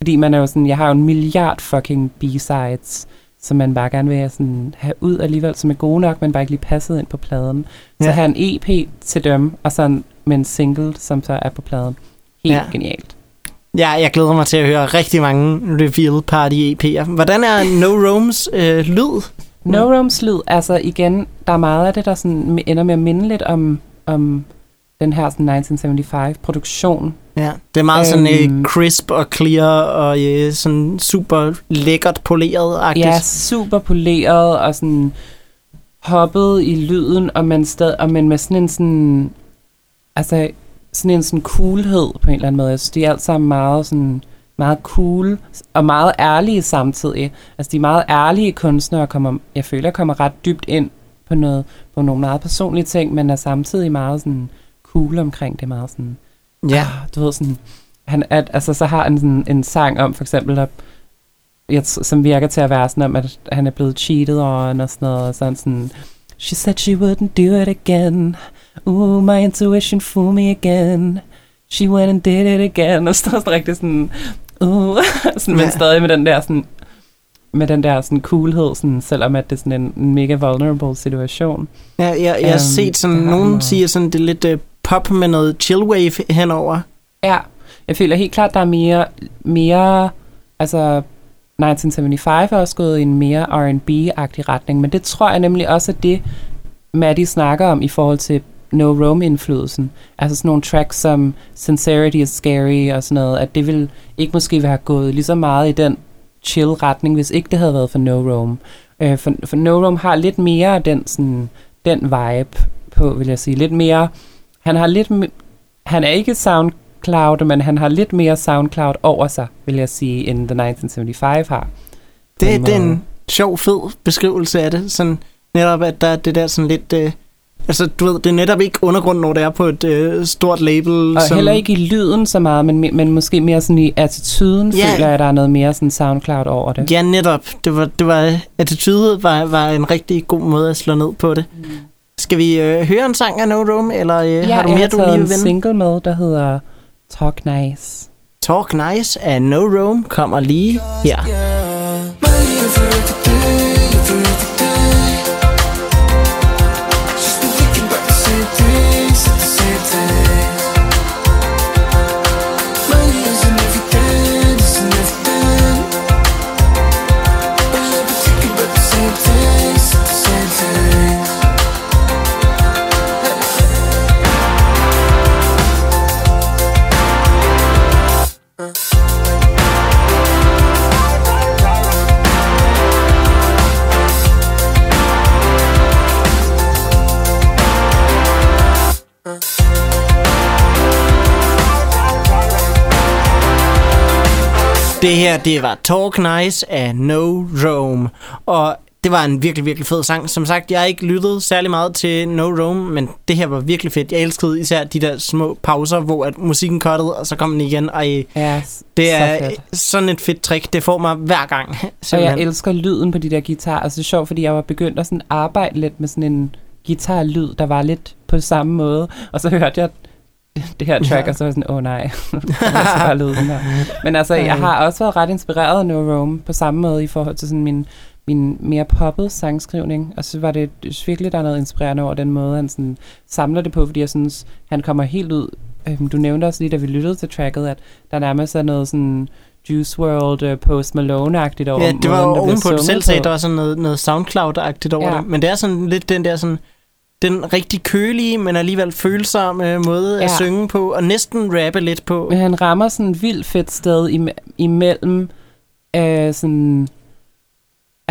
S2: fordi man er jo sådan, jeg har jo en milliard fucking B-sides, som man bare gerne vil have, sådan, have ud alligevel, som er gode nok, men bare ikke lige passet ind på pladen. Så ja. have en EP til dem, og så med en single, som så er på pladen. Helt ja. genialt.
S1: Ja, jeg glæder mig til at høre rigtig mange Reveal Party EP'er. Hvordan er No Roams øh, lyd?
S2: No Roams lyd, altså igen, der er meget af det, der sådan ender med at minde lidt om, om den her sådan 1975-produktion.
S1: Ja, det er meget sådan øhm, crisp og clear og uh, sådan super lækkert poleret
S2: Ja, super poleret og sådan hoppet i lyden, og man, sted, og man med sådan en sådan, altså sådan en sådan coolhed på en eller anden måde. Jeg synes, de er alt sammen meget sådan, meget cool og meget ærlige samtidig. Altså, de er meget ærlige kunstnere, kommer, jeg føler, kommer ret dybt ind på, noget, på nogle meget personlige ting, men er samtidig meget sådan cool omkring det, meget sådan,
S1: ja. Ah,
S2: du ved sådan, han, at, altså så har han sådan en sang om, for eksempel, at, jeg, som virker til at være sådan om, at han er blevet cheated on og sådan noget, og sådan sådan, She said she wouldn't do it again. Ooh, my intuition fooled me again. She went and did it again. Og står sådan rigtig sådan, uh, sådan, men stadig med den der sådan, med den der sådan coolhed, sådan, selvom at det er sådan en, mega vulnerable situation.
S1: Ja, jeg, jeg um, har øhm, set sådan, nogen siger sådan, det er lidt uh, pop med noget chillwave henover.
S2: Ja, jeg føler helt klart, der er mere, mere altså 1975 er også gået i en mere R&B-agtig retning, men det tror jeg nemlig også er det, Maddie snakker om i forhold til No Rome-indflydelsen. Altså sådan nogle tracks som Sincerity is Scary og sådan noget, at det vil ikke måske være gået lige så meget i den chill retning, hvis ikke det havde været for No Rome. Øh, for, for No Rome har lidt mere den, sådan, den vibe på, vil jeg sige. Lidt mere... Han har lidt... Han er ikke SoundCloud, men han har lidt mere SoundCloud over sig, vil jeg sige, end The 1975 har.
S1: Det, det er en sjov, fed beskrivelse af det. Sådan netop, at der er det der sådan lidt... Øh, altså, du ved, det er netop ikke undergrund, når det er på et øh, stort label.
S2: Og som... heller ikke i lyden så meget, men, men måske mere sådan i attituden, ja. føler jeg, at der er noget mere sådan SoundCloud over det.
S1: Ja, netop. Det var, det var, attitude var, var en rigtig god måde at slå ned på det. Mm. Skal vi øh, høre en sang af No Room, eller øh, ja, har du mere, du lige vil
S2: en single med, der hedder Talk Nice.
S1: Talk Nice af No Room kommer lige her. Det her, det var Talk Nice af No Rome. Og det var en virkelig, virkelig fed sang. Som sagt, jeg har ikke lyttet særlig meget til No Rome, men det her var virkelig fedt. Jeg elskede især de der små pauser, hvor at musikken cuttede, og så kom den igen. Og
S2: ja,
S1: det er så fedt. sådan et fedt trick. Det får mig hver gang.
S2: Simpelthen. Og jeg elsker lyden på de der guitar. Altså det er sjovt, fordi jeg var begyndt at sådan arbejde lidt med sådan en guitarlyd, der var lidt på samme måde. Og så hørte jeg det her track, ja. og så var sådan, åh oh, nej, bare lyde den her. Men altså, jeg har også været ret inspireret af No Rome, på samme måde i forhold til sådan min, min mere poppet sangskrivning. Og så var det virkelig, der er noget inspirerende over den måde, han sådan samler det på, fordi jeg synes, han kommer helt ud. Øhm, du nævnte også lige, da vi lyttede til tracket, at der nærmest er noget sådan Juice WRLD, uh, Post Malone-agtigt over
S1: Ja, det var ovenpå, du selv sagde, der var sådan noget, noget SoundCloud-agtigt over ja. det. Men det er sådan lidt den der sådan den rigtig kølige, men alligevel følsomme måde ja. at synge på, og næsten rappe lidt på.
S2: Men han rammer sådan et vildt fedt sted im- imellem øh, sådan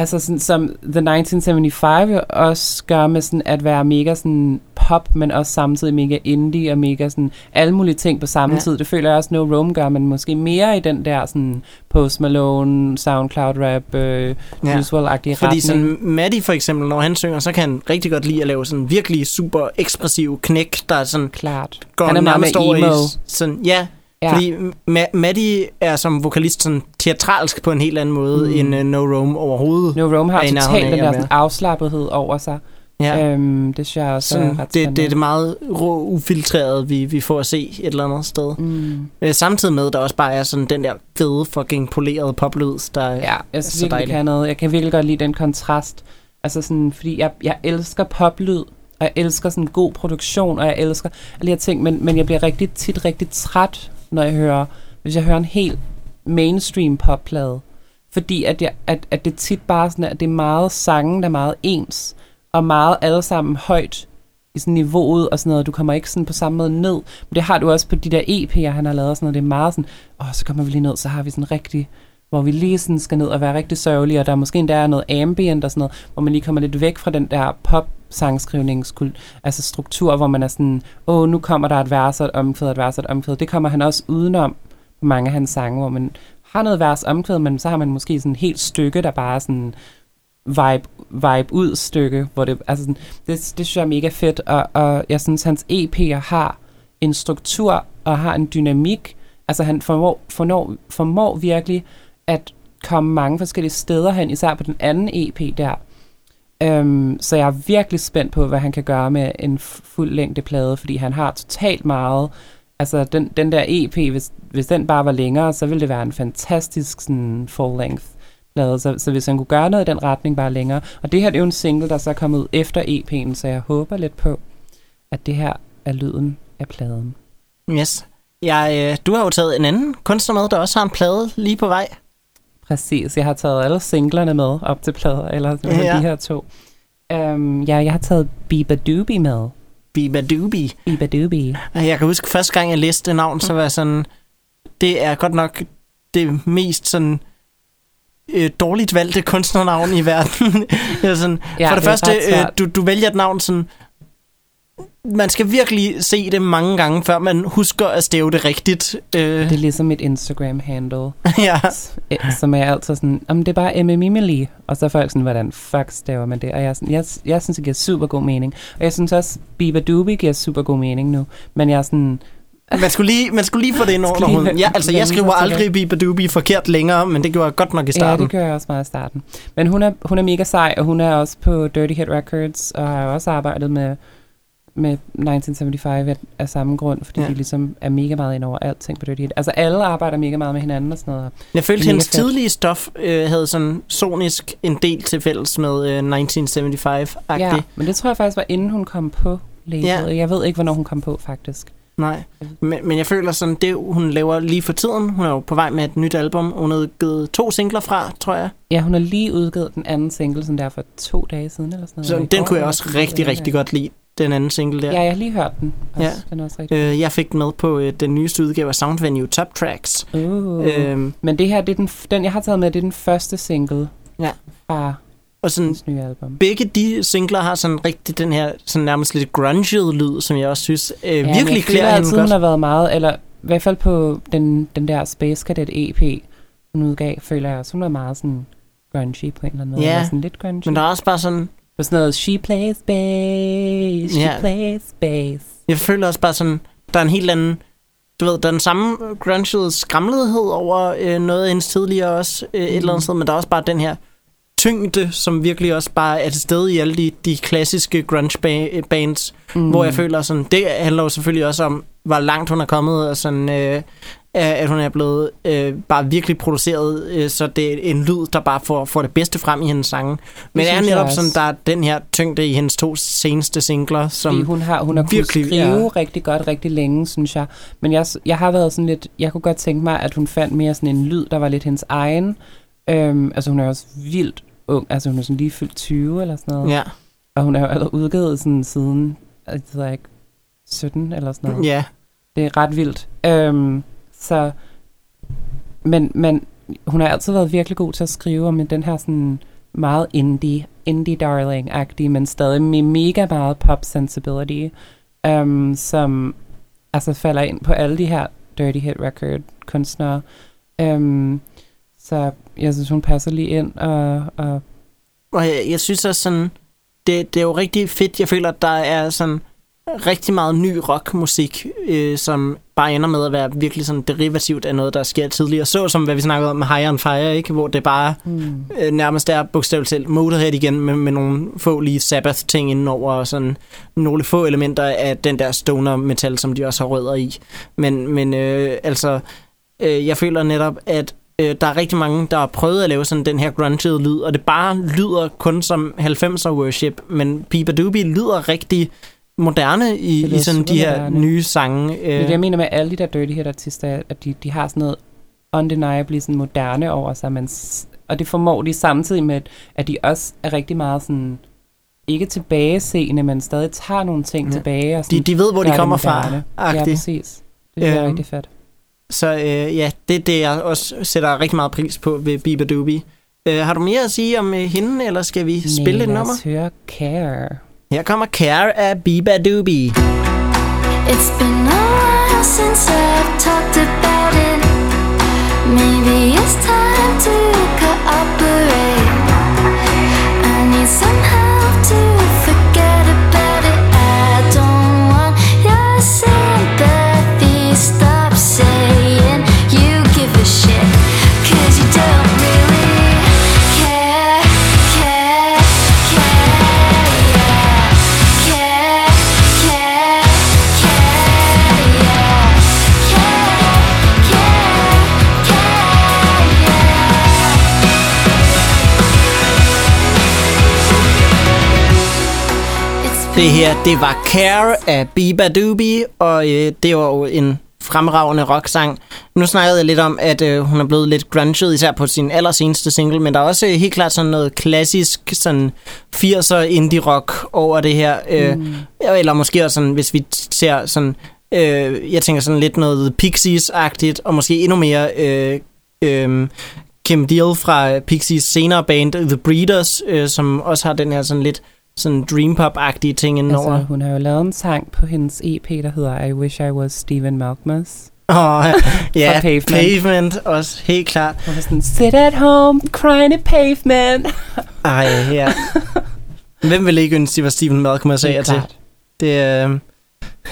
S2: altså sådan, som The 1975 også gør med sådan at være mega sådan pop, men også samtidig mega indie og mega sådan alle mulige ting på samme ja. tid. Det føler jeg også No Rome gør, men måske mere i den der sådan Post Malone, Soundcloud rap, øh, ja. usual-agtige
S1: Fordi retning. sådan Maddie for eksempel, når han synger, så kan han rigtig godt lide at lave sådan virkelig super ekspressiv knæk, der sådan
S2: Klart.
S1: går han er meget med emo. I, sådan, ja, Ja. Fordi Ma- Maddie er som vokalist sådan teatralsk på en helt anden måde mm. end uh, No Rome overhovedet.
S2: No Rome har totalt den der sådan afslappethed over sig. Ja. Øhm, det synes jeg også sådan, er ret
S1: det, det er det meget rå, ufiltreret, vi, vi får at se et eller andet sted. Mm. Øh, samtidig med, der også bare er sådan den der fede, fucking polerede poplyd, der
S2: ja, jeg synes virkelig kan noget. Jeg kan virkelig godt lide den kontrast. Altså sådan, fordi jeg, jeg elsker poplyd, og jeg elsker sådan god produktion, og jeg elsker alle de her ting, men, men jeg bliver rigtig tit rigtig træt når jeg hører, hvis jeg hører en helt mainstream popplade. Fordi at, jeg, at, at det tit bare sådan, at det er meget sangen, der er meget ens, og meget alle sammen højt i sådan niveauet og sådan noget. Du kommer ikke sådan på samme måde ned. Men det har du også på de der EP'er, han har lavet sådan noget. Det er meget sådan, åh, så kommer vi lige ned, så har vi sådan rigtig hvor vi lige sådan skal ned og være rigtig sørgelige, og der er måske endda noget ambient og sådan noget, hvor man lige kommer lidt væk fra den der pop sangskrivningskult, altså struktur, hvor man er sådan, åh, nu kommer der et vers og et omkvæd, et vers og et omkvæd. Det kommer han også udenom på mange af hans sange, hvor man har noget vers omkvæd, men så har man måske sådan et helt stykke, der bare er sådan vibe, vibe ud stykke, hvor det, altså sådan, det, det synes jeg er mega fedt, og, og jeg synes, hans EP'er har en struktur og har en dynamik, altså han formår, formår, formår virkelig at komme mange forskellige steder hen, især på den anden EP der. Øhm, så jeg er virkelig spændt på, hvad han kan gøre med en fuld længde plade, fordi han har totalt meget. Altså den, den der EP, hvis, hvis den bare var længere, så ville det være en fantastisk sådan, full length plade. Så, så hvis han kunne gøre noget i den retning bare længere. Og det her det er jo en single, der så er kommet ud efter EP'en, så jeg håber lidt på, at det her er lyden af pladen.
S1: Yes. Jeg, øh, du har jo taget en anden kunstner med, der også har en plade lige på vej.
S2: Præcis, jeg har taget alle singlerne med op til plader, eller ja. de her to. Um, ja, jeg har taget Biba Doobie med.
S1: Biba Doobie?
S2: Biba Doobie.
S1: Jeg kan huske, første gang jeg læste det navn, så var jeg sådan, det er godt nok det mest sådan øh, dårligt valgte kunstnernavn i verden. ja, sådan, ja, for det, det første, øh, du, du vælger et navn sådan man skal virkelig se det mange gange, før man husker at stave det rigtigt.
S2: Øh. Det er ligesom mit Instagram-handle.
S1: ja.
S2: Som er altid sådan, om det er bare Emily, og så er folk sådan, hvordan fuck staver man det? Og jeg, sådan, jeg, jeg synes, det giver super god mening. Og jeg synes også, Biba Doobie giver super god mening nu. Men jeg er sådan,
S1: man skulle lige, man skulle lige få det ind over hunden. Ja, altså, jeg skriver aldrig Biba Doobie forkert længere, men det gjorde jeg godt nok i starten.
S2: Ja, det gør jeg også meget i starten. Men hun er, hun er mega sej, og hun er også på Dirty Hit Records, og har også arbejdet med med 1975 af samme grund, fordi ja. de ligesom er mega meget ind over alting på Dirty Hit. Altså alle arbejder mega meget med hinanden og sådan noget.
S1: Jeg følte, hendes fedt. tidlige stof øh, havde sådan sonisk en del til fælles med øh, 1975-agtigt.
S2: Ja, men det tror jeg faktisk var inden hun kom på labelet. Ja. Jeg ved ikke, hvornår hun kom på faktisk.
S1: Nej, men, men jeg føler sådan, det hun laver lige for tiden, hun er jo på vej med et nyt album, hun har udgivet to singler fra, tror jeg.
S2: Ja, hun har lige udgivet den anden single, sådan der for to dage siden eller sådan
S1: noget. Så den kunne jeg også rigtig, rigtig godt lide den anden single der.
S2: Ja, jeg har lige hørt den. Også. Ja. Den er også rigtig
S1: øh, jeg fik den med på øh, den nyeste udgave af Sound Venue Top Tracks.
S2: Uh. Øhm, Men det her, det er den, den, jeg har taget med, det er den første single
S1: ja.
S2: fra
S1: og sådan, nye album. Begge de singler har sådan rigtig den her sådan nærmest lidt grunget lyd, som jeg også synes øh, ja, virkelig klæder hende
S2: godt. har været meget, eller i hvert fald på den, den der Space Cadet EP, hun udgav, føler jeg også, hun er meget sådan grungy på en eller anden måde.
S1: Ja,
S2: sådan lidt grungy.
S1: men der er også bare sådan,
S2: på sådan noget, she plays bass, she yeah. plays bass.
S1: Jeg føler også bare sådan, der er en helt anden, du ved, der er den samme grungede skramlethed over øh, noget af hendes tidligere også, øh, mm. et eller andet mm. sted, men der er også bare den her tyngde, som virkelig også bare er til stede i alle de, de klassiske grunge bands, mm. hvor jeg føler sådan, det handler jo selvfølgelig også om, hvor langt hun er kommet, og sådan, øh, at hun er blevet øh, bare virkelig produceret, øh, så det er en lyd, der bare får, får det bedste frem i hendes sange. Men det er netop sådan, der er den her tyngde i hendes to seneste singler, som
S2: Fordi hun har, hun har virkelig, skrive ja. rigtig godt, rigtig længe, synes jeg. Men jeg, jeg har været sådan lidt, jeg kunne godt tænke mig, at hun fandt mere sådan en lyd, der var lidt hendes egen. Øhm, altså hun er også vildt ung, altså hun er sådan lige fyldt 20 eller sådan noget.
S1: Ja.
S2: Og hun er jo allerede udgivet sådan siden, jeg ved ikke, 17 eller sådan noget.
S1: Ja.
S2: Det er ret vildt. Øhm, så, men, men hun har altid været virkelig god til at skrive om den her sådan meget indie, indie darling-agtige, men stadig med mega meget pop sensibility, um, som altså falder ind på alle de her Dirty Hit Record kunstnere. Um, så jeg synes, hun passer lige ind. Og, og,
S1: og jeg, jeg synes også sådan, det, det er jo rigtig fedt. Jeg føler, at der er sådan rigtig meget ny rockmusik, øh, som bare ender med at være virkelig sådan derivativt af noget, der sker tidligere. Så som hvad vi snakkede om med High on Fire, ikke? hvor det bare mm. øh, nærmest er bogstaveligt talt Motorhead igen med, med nogle få lige Sabbath-ting indenover og sådan nogle få elementer af den der stoner metal, som de også har rødder i. Men, men øh, altså, øh, jeg føler netop, at øh, der er rigtig mange, der har prøvet at lave sådan den her grungede lyd, og det bare lyder kun som 90'er worship, men Pipa Doobie lyder rigtig moderne i, i sådan de her moderne. nye sange.
S2: Det er det, jeg øh. mener med alle de der Dirty Hit artister, at de, de har sådan noget undeniably sådan moderne over sig, men, og det formår de samtidig med, at de også er rigtig meget sådan, ikke tilbageseende, men stadig tager nogle ting ja. tilbage. Og sådan,
S1: de, de ved, hvor de kommer fra.
S2: Ja, præcis. Det er øhm, rigtig fedt.
S1: Så øh, ja, det er det, jeg også sætter rigtig meget pris på ved Biba Doobie. Øh, har du mere at sige om øh, hende, eller skal vi Nej, spille et nummer?
S2: Nej, høre Care.
S1: Her kommer Care af Biba Doobie. It's been a while since I've talked about it Maybe it's time Det her, det var Care af Biba Doobie, og øh, det var jo en fremragende rocksang. Nu snakkede jeg lidt om, at øh, hun er blevet lidt grunget, især på sin allerseneste single, men der er også øh, helt klart sådan noget klassisk sådan 80'er indie rock over det her. Øh, mm. Eller måske også sådan, hvis vi ser sådan, øh, jeg tænker sådan lidt noget Pixies-agtigt, og måske endnu mere øh, øh, Kim Deal fra Pixies senere band The Breeders, øh, som også har den her sådan lidt sådan dream pop-agtige ting indenover.
S2: Altså, hun har jo lavet en sang på hendes EP, der hedder I Wish I Was Stephen Malkmus.
S1: Åh, oh, ja, pavement. pavement også, helt klart.
S2: Og sådan, sit at home, crying at pavement.
S1: Ej, ja. Hvem ville ikke ønske, det var Stephen Malcolm, jeg sagde til? Det, øh,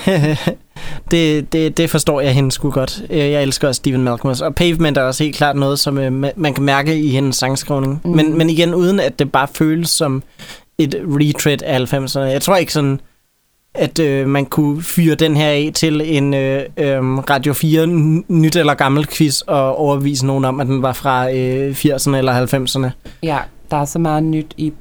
S1: det, det, det forstår jeg hende sgu godt. Øh, jeg elsker også Stephen Malcolm. Og Pavement er også helt klart noget, som øh, man kan mærke i hendes sangskrivning. Mm. Men, men igen, uden at det bare føles som et retread af 90'erne. Jeg tror ikke sådan, at øh, man kunne fyre den her af til en øh, øh, Radio 4 nyt eller gammel quiz og overvise nogen om, at den var fra øh, 80'erne eller 90'erne.
S2: Ja, der er så meget nyt i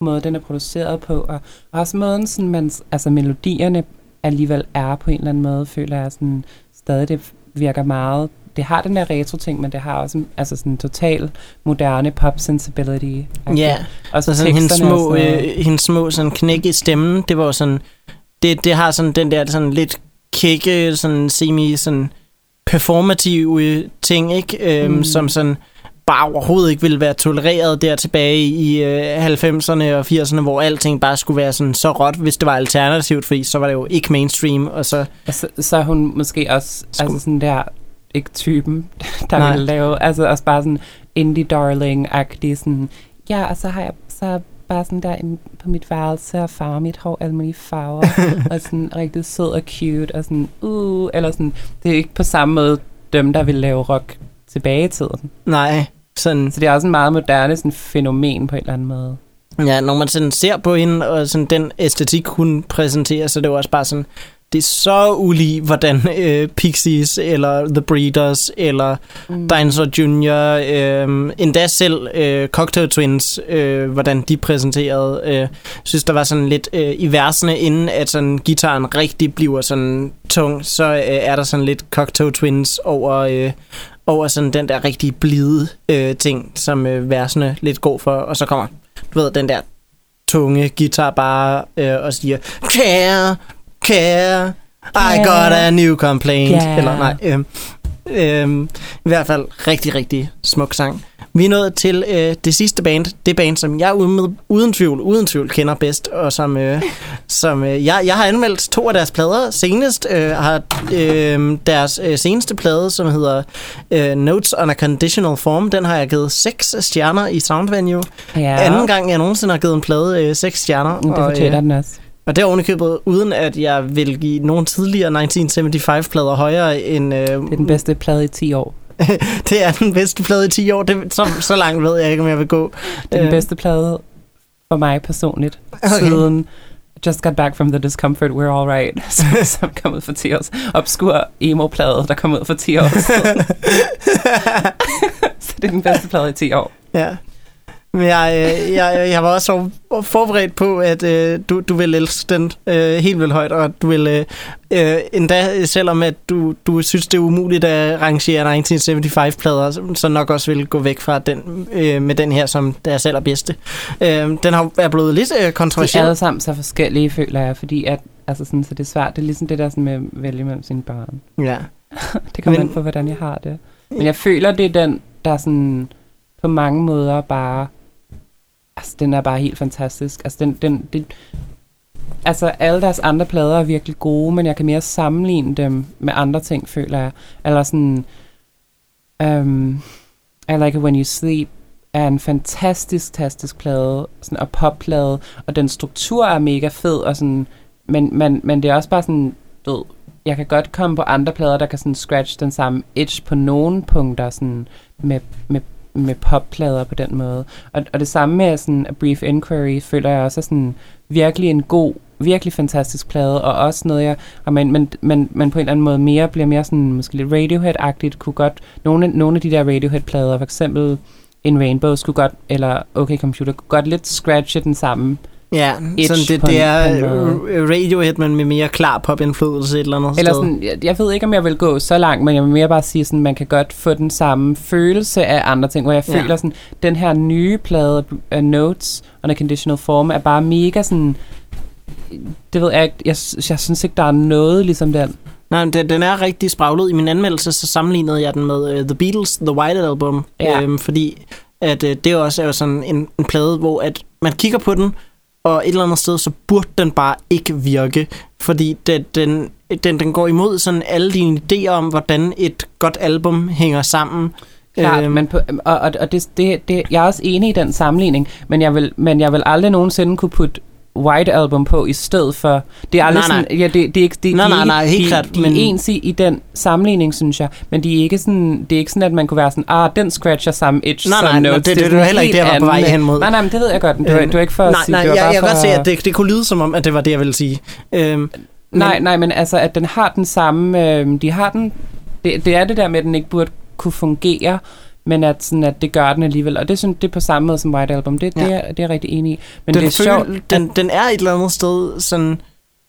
S2: måden, den er produceret på, og også måden, sådan man, altså melodierne alligevel er på en eller anden måde, føler jeg sådan, stadig det virker meget det har den der retro ting, men det har også altså sådan total moderne pop sensibility.
S1: Ja, og så sådan hendes små, øh, hendes små sådan knæk i stemmen, det var sådan, det, det har sådan den der sådan lidt kække, sådan semi sådan performative ting, ikke? Øhm, mm. Som sådan, bare overhovedet ikke ville være tolereret der tilbage i øh, 90'erne og 80'erne, hvor alting bare skulle være sådan så råt, hvis det var alternativt, fordi så var det jo ikke mainstream. Og så,
S2: og så, så hun måske også skulle... altså sådan der, ikke typen, der Nej. ville lave, altså også bare sådan indie darling-agtig, sådan, ja, og så har jeg så bare sådan der på mit værelse og farver mit hår alle mulige farver, og sådan rigtig sød og cute, og sådan, uh, eller sådan, det er ikke på samme måde dem, der vil lave rock tilbage i tiden.
S1: Nej. Sådan.
S2: Så det er også en meget moderne sådan, fænomen på en eller anden måde.
S1: Ja, når man sådan ser på hende, og sådan den æstetik, hun præsenterer, så det er jo også bare sådan, det er så ulig, hvordan øh, Pixies, eller The Breeders, eller mm. Dinosaur Jr., øh, endda selv øh, Cocktail Twins, øh, hvordan de præsenterede. Øh, synes, der var sådan lidt øh, i versene, inden at sådan gitaren rigtig bliver sådan tung, så øh, er der sådan lidt Cocktail Twins over, øh, over sådan den der rigtig blide øh, ting, som øh, versene lidt går for, og så kommer, du ved, den der tunge guitar bare øh, og siger, care, care, I got a new complaint. Yeah. Eller nej, øh, øh, i hvert fald rigtig, rigtig smuk sang. Vi er nået til øh, det sidste band, det band, som jeg uden, uden tvivl, uden tvivl kender bedst, og som, øh, som øh, jeg, jeg har anmeldt to af deres plader. Senest øh, har øh, deres øh, seneste plade, som hedder øh, Notes on a Conditional Form, den har jeg givet seks stjerner i Soundvenue. Ja. Anden gang, jeg nogensinde har givet en plade øh, seks stjerner.
S2: Det fortæller øh, den også.
S1: Og det er ovenikøbet, uden at jeg vil give nogen tidligere 1975-plader højere end... Øh, det
S2: er den bedste plade i 10 år.
S1: det er den bedste plade i 10 år. Det, så, så langt ved jeg ikke, om jeg vil gå.
S2: Det er den øh. bedste plade for mig personligt. Okay. Siden Just Got Back from the Discomfort, We're All Right, som, som kom ud for 10 år Obskur emo-plade, der kom ud for 10 år så det er den bedste plade i 10 år.
S1: Ja. Men jeg, øh, jeg, jeg var også forberedt på, at øh, du, du vil elske den øh, helt vildt højt, og du vil øh, øh endda, selvom at du, du synes, det er umuligt at rangere 1975-plader, så nok også vil gå væk fra den øh, med den her som deres allerbedste. Øh, den har er blevet lidt øh, kontroversiel.
S2: De er alle sammen så forskellige, føler jeg, fordi at, altså sådan, så det er svært. Det er ligesom det der sådan med at vælge mellem sine børn.
S1: Ja.
S2: det kommer an på, hvordan jeg har det. Men jeg føler, det er den, der sådan på mange måder bare altså, den er bare helt fantastisk. Altså, den, den, det, altså, alle deres andre plader er virkelig gode, men jeg kan mere sammenligne dem med andre ting, føler jeg. Eller sådan, um, I Like It When You Sleep er en fantastisk, fantastisk plade, sådan, og popplade, og den struktur er mega fed, og sådan, men, men, men det er også bare sådan, du jeg kan godt komme på andre plader, der kan sådan scratch den samme edge på nogle punkter, sådan med, med med popplader på den måde. Og, og det samme med sådan A Brief Inquiry, føler jeg også er sådan virkelig en god, virkelig fantastisk plade, og også noget, jeg, og man, man, man, man på en eller anden måde mere bliver mere sådan, måske lidt Radiohead-agtigt, kunne godt, nogle, nogle af de der Radiohead-plader, for eksempel In Rainbow, skulle godt, eller OK Computer, kunne godt lidt scratche den samme
S1: Ja, sådan det, det er Radiohead, men med mere klar pop-indflydelse et eller andet
S2: eller sted. Sådan, jeg, jeg ved ikke, om jeg vil gå så langt, men jeg vil mere bare sige, sådan, man kan godt få den samme følelse af andre ting, hvor jeg ja. føler sådan, den her nye plade, uh, Notes on a Conditional Form, er bare mega sådan, det ved jeg ikke, jeg, jeg synes ikke, der er noget ligesom den.
S1: Nej, den, den er rigtig spraglet. I min anmeldelse, så sammenlignede jeg den med uh, The Beatles, The White Album, ja. øhm, fordi at uh, det også er jo sådan en, en plade, hvor at man kigger på den, og et eller andet sted, så burde den bare ikke virke, fordi det, den, den, den går imod sådan alle dine idéer om, hvordan et godt album hænger sammen.
S2: Klart, øhm. men på, og, og, og det, det, det, jeg er også enig i den sammenligning, men jeg vil, men jeg vil aldrig nogensinde kunne putte White Album på i stedet for... Det er aldrig nej, nej. sådan... Ja, det, det er ikke... Det,
S1: nej, de, nej, nej, helt
S2: de,
S1: klart.
S2: De, men... er ens i, i den sammenligning, synes jeg. Men de er ikke sådan, det er ikke sådan, at man kunne være sådan, ah, den scratcher samme edge
S1: nej, nej, notes. det, det, det, det var heller ikke det, jeg var på vej hen mod.
S2: Nej, nej, men det ved jeg godt. Det var, det var ikke for
S1: nej,
S2: at sige...
S1: Nej,
S2: nej,
S1: jeg, jeg kan godt
S2: se,
S1: at det, det kunne lyde som om, at det var det, jeg ville sige. Øhm,
S2: nej, men... nej, men altså, at den har den samme... Øh, de har den... Det, det er det der med, at den ikke burde kunne fungere, men at, sådan, at det gør den alligevel. Og det synes det er på samme måde som White Album. Det, ja. det, er, det er jeg rigtig enig i. Men
S1: den
S2: det er sjovt.
S1: Den, den er et eller andet sted sådan...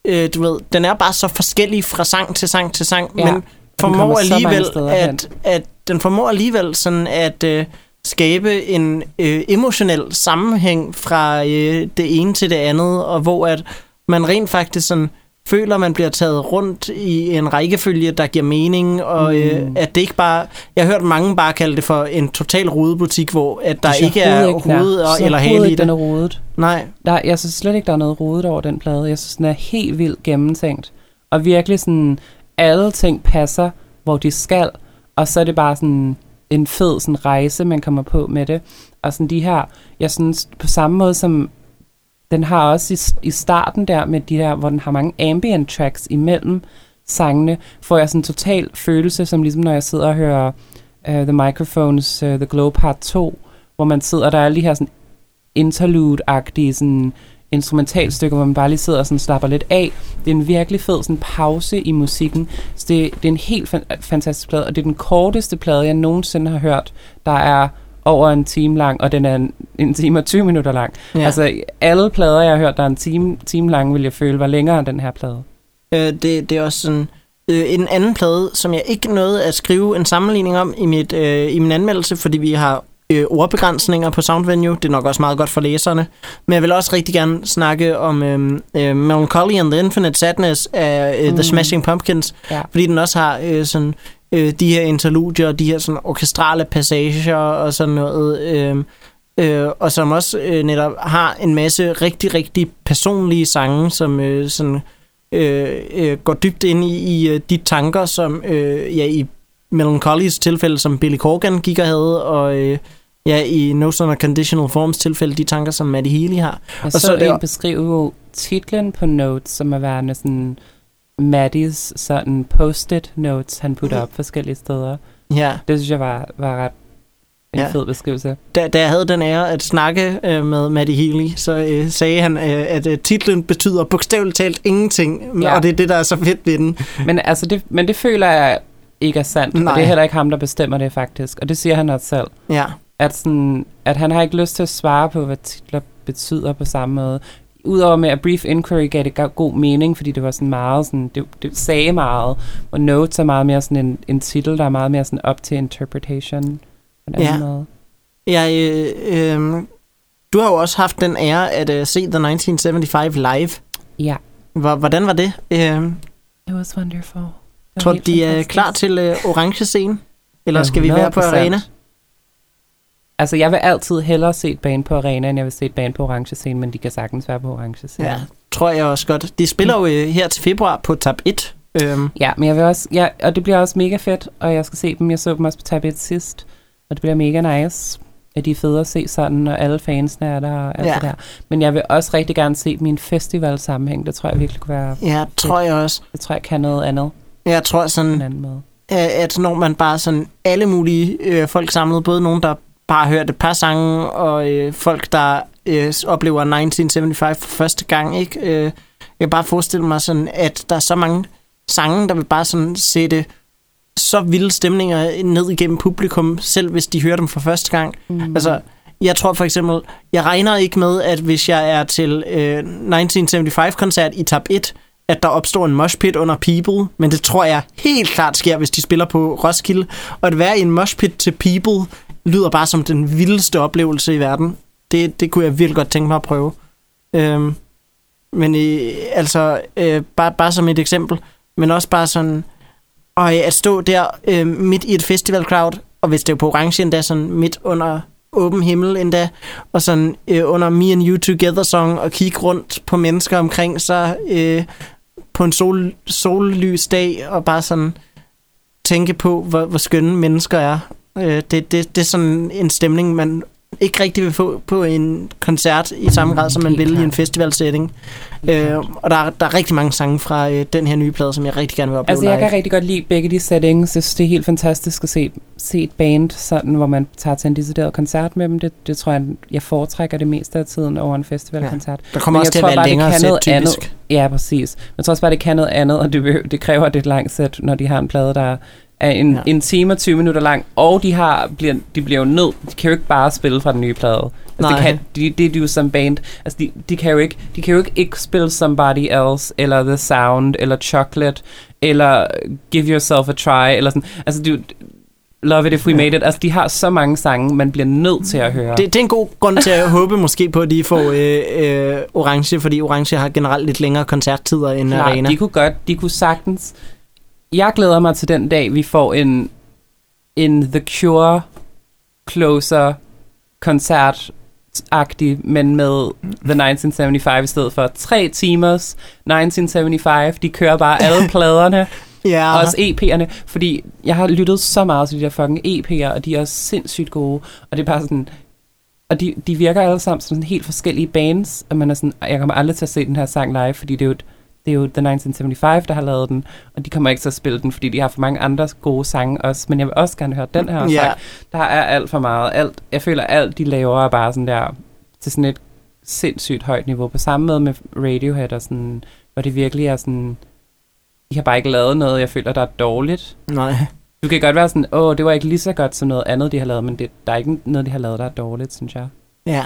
S1: Øh, du ved, den er bare så forskellig fra sang til sang til sang, ja. men formår alligevel at, at den formår alligevel sådan at øh, skabe en øh, emotionel sammenhæng fra øh, det ene til det andet, og hvor at man rent faktisk sådan føler, man bliver taget rundt i en rækkefølge, der giver mening, og mm. øh, at det ikke bare... Jeg har hørt mange bare kalde det for en total rodebutik, hvor at der ikke er ikke hoved og, eller hale i det.
S2: den er rodet.
S1: Nej.
S2: Der, jeg synes slet ikke, der er noget rodet over den plade. Jeg synes, den er helt vildt gennemtænkt. Og virkelig sådan, alle ting passer, hvor de skal, og så er det bare sådan en fed sådan rejse, man kommer på med det. Og sådan de her, jeg synes på samme måde som den har også i, i starten der med de der, hvor den har mange ambient tracks imellem sangene, får jeg sådan en total følelse, som ligesom når jeg sidder og hører uh, The Microphones, uh, The Glow Part 2, hvor man sidder, der er alle de her sådan interlude-agtige sådan instrumentalstykker, hvor man bare lige sidder og sådan slapper lidt af. Det er en virkelig fed sådan pause i musikken. Så det, det er en helt fan- fantastisk plade, og det er den korteste plade, jeg nogensinde har hørt. Der er over en time lang, og den er en, en time og 20 minutter lang. Ja. Altså, alle plader, jeg har hørt, der er en time, time lang, vil jeg føle var længere end den her plade.
S1: Øh, det, det er også sådan... Øh, en anden plade, som jeg ikke nåede at skrive en sammenligning om i, mit, øh, i min anmeldelse, fordi vi har øh, ordbegrænsninger på Soundvenue. Det er nok også meget godt for læserne. Men jeg vil også rigtig gerne snakke om øh, øh, Melancholy and the Infinite Sadness af øh, mm. The Smashing Pumpkins. Ja. Fordi den også har øh, sådan øh, de her interludier, de her sådan orkestrale passager og sådan noget. Øh, øh, og som også øh, netop har en masse rigtig, rigtig personlige sange, som øh, sådan, øh, øh, går dybt ind i, i øh, de tanker, som øh, ja, i Melancholy's tilfælde, som Billy Corgan gik og havde, og øh, ja, i No Son Conditional Forms tilfælde, de tanker, som Maddie Healy har.
S2: Jeg og så, så en beskrive titlen på Notes, som er værende sådan Maddies sådan post-it notes, han putter op forskellige steder.
S1: Ja.
S2: Det synes jeg var, var ret en ja. fed beskrivelse.
S1: Da, da jeg havde den ære at snakke øh, med Maddie Healy, så øh, sagde han, øh, at øh, titlen betyder bogstaveligt talt ingenting, ja. og det er det, der er så fedt ved den.
S2: Men, altså det, men det føler jeg ikke er sandt, Nej. og det er heller ikke ham, der bestemmer det faktisk, og det siger han også selv.
S1: Ja.
S2: At, sådan, at han har ikke lyst til at svare på, hvad titler betyder på samme måde udover med, at Brief Inquiry gav det god mening, fordi det var sådan meget sådan, det, det sagde meget, og Notes er meget mere sådan en, en titel, der er meget mere sådan op til interpretation på en ja. måde.
S1: Ja, øh, øh, du har jo også haft den ære at uh, se The 1975 live.
S2: Ja.
S1: Hvordan var det? Uh,
S2: It was wonderful.
S1: Tror du, de er klar til uh, orange scene? Eller ja, skal vi være på arena?
S2: Altså, jeg vil altid hellere se et band på arena, end jeg vil se et band på orange scene, men de kan sagtens være på orange scene.
S1: Ja, tror jeg også godt. De spiller jo øh, her til februar på tab 1.
S2: Øhm. Ja, men jeg vil også, ja, og det bliver også mega fedt, og jeg skal se dem. Jeg så dem også på tab 1 sidst, og det bliver mega nice. At de er fede at se sådan, og alle fansene er der og alt ja. det der. Men jeg vil også rigtig gerne se min festival sammenhæng. Det tror jeg virkelig kunne være
S1: Ja, fedt. tror jeg også.
S2: Det tror jeg kan noget andet.
S1: Jeg tror sådan, anden måde. at når man bare sådan alle mulige øh, folk samlet, både nogen, der bare hørt et par sange, og øh, folk, der øh, oplever 1975 for første gang, ikke? Øh, jeg kan bare forestille mig sådan, at der er så mange sange, der vil bare sådan sætte så vilde stemninger ned igennem publikum, selv hvis de hører dem for første gang. Mm. Altså, jeg tror for eksempel, jeg regner ikke med, at hvis jeg er til øh, 1975-koncert i tab 1, at der opstår en moshpit under People, men det tror jeg helt klart sker, hvis de spiller på Roskilde. Og at være i en moshpit til People lyder bare som den vildeste oplevelse i verden. Det, det kunne jeg virkelig godt tænke mig at prøve. Øhm, men øh, altså, øh, bare, bare som et eksempel, men også bare sådan, Og øh, at stå der øh, midt i et festival crowd, og hvis det er på orange endda, sådan midt under åben himmel endda, og sådan øh, under Me and You Together song, og kigge rundt på mennesker omkring sig øh, på en sol, sollys dag, og bare sådan tænke på, hvor, hvor skønne mennesker er. Øh, det, det, det er sådan en stemning, man ikke rigtig vil få på en koncert i samme grad, som man vil i en festivalsetting. Øh, og der er, der er rigtig mange sange fra øh, den her nye plade, som jeg rigtig gerne vil opleve
S2: Altså, jeg live. kan rigtig godt lide begge de settings. Jeg synes, det er helt fantastisk at se, se et band, sådan, hvor man tager til en decideret koncert med dem. Det, det tror jeg, jeg foretrækker det meste af tiden over en festivalkoncert.
S1: Ja. Der kommer Men også til at være længere sæt, typisk.
S2: Andet. Ja, præcis. Men jeg tror også bare, det kan noget andet, og det, det kræver et langt sæt, når de har en plade, der er en, ja. en time og 20 minutter lang, og de har bliver, de bliver jo nødt, de kan jo ikke bare spille fra den nye plade. Altså, det, kan, de, det er de jo som band. Altså, de, de, kan jo ikke, de kan jo ikke, ikke spille Somebody Else, eller The Sound, eller Chocolate, eller Give Yourself a Try, eller sådan. Altså, du, Love It If We Made It. Altså, de har så mange sange, man bliver nødt til at høre.
S1: Det, det er en god grund til at håbe måske på, at de får øh, øh, Orange, fordi Orange har generelt lidt længere koncerttider end Klar, Arena.
S2: de kunne godt, de kunne sagtens jeg glæder mig til den dag, vi får en, en The Cure Closer koncert agtig, men med The 1975 i stedet for. Tre timers 1975. De kører bare alle pladerne.
S1: Ja.
S2: Også EP'erne, fordi jeg har lyttet så meget til de der fucking EP'er, og de er også sindssygt gode. Og det er bare sådan, og de, de virker alle sammen som sådan helt forskellige bands, og man er sådan, jeg kommer aldrig til at se den her sang live, fordi det er jo et det er jo The 1975, der har lavet den, og de kommer ikke til at spille den, fordi de har for mange andre gode sange også, men jeg vil også gerne høre den her yeah. sang. Der er alt for meget. Alt, jeg føler, alt de laver er bare sådan der, til sådan et sindssygt højt niveau. På samme måde med Radiohead, og sådan, hvor det virkelig er sådan, de har bare ikke lavet noget, jeg føler, der er dårligt.
S1: Nej.
S2: Du kan godt være sådan, åh, det var ikke lige så godt som noget andet, de har lavet, men det, der er ikke noget, de har lavet, der er dårligt, synes jeg.
S1: Ja.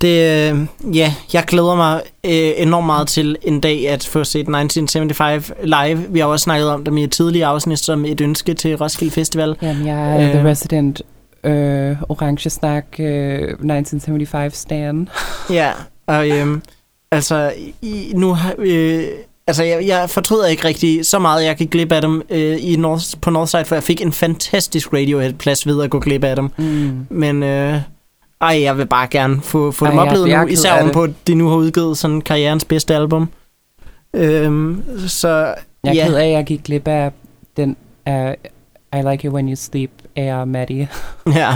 S1: Det, øh, ja, jeg glæder mig øh, enormt meget til en dag at få set 1975 live. Vi har også snakket om dem i et tidligere afsnit som et ønske til Roskilde Festival.
S2: Jamen, jeg er øh, The Resident øh, Orange Snak øh, 1975 Stan.
S1: ja, og øh, altså, i, nu har... Øh, Altså, jeg, jeg fortryder ikke rigtig så meget, jeg gik glip af dem øh, i North, på Northside, for jeg fik en fantastisk Radiohead-plads ved at gå glip af dem. Mm. Men øh, ej, jeg vil bare gerne få, få Ej, dem oplevet nu, især på, at de nu har udgivet sådan karrierens bedste album. Øhm, så,
S2: jeg er ja. ked af, at jeg gik glip af den uh, I Like It When You Sleep af Maddie.
S1: ja.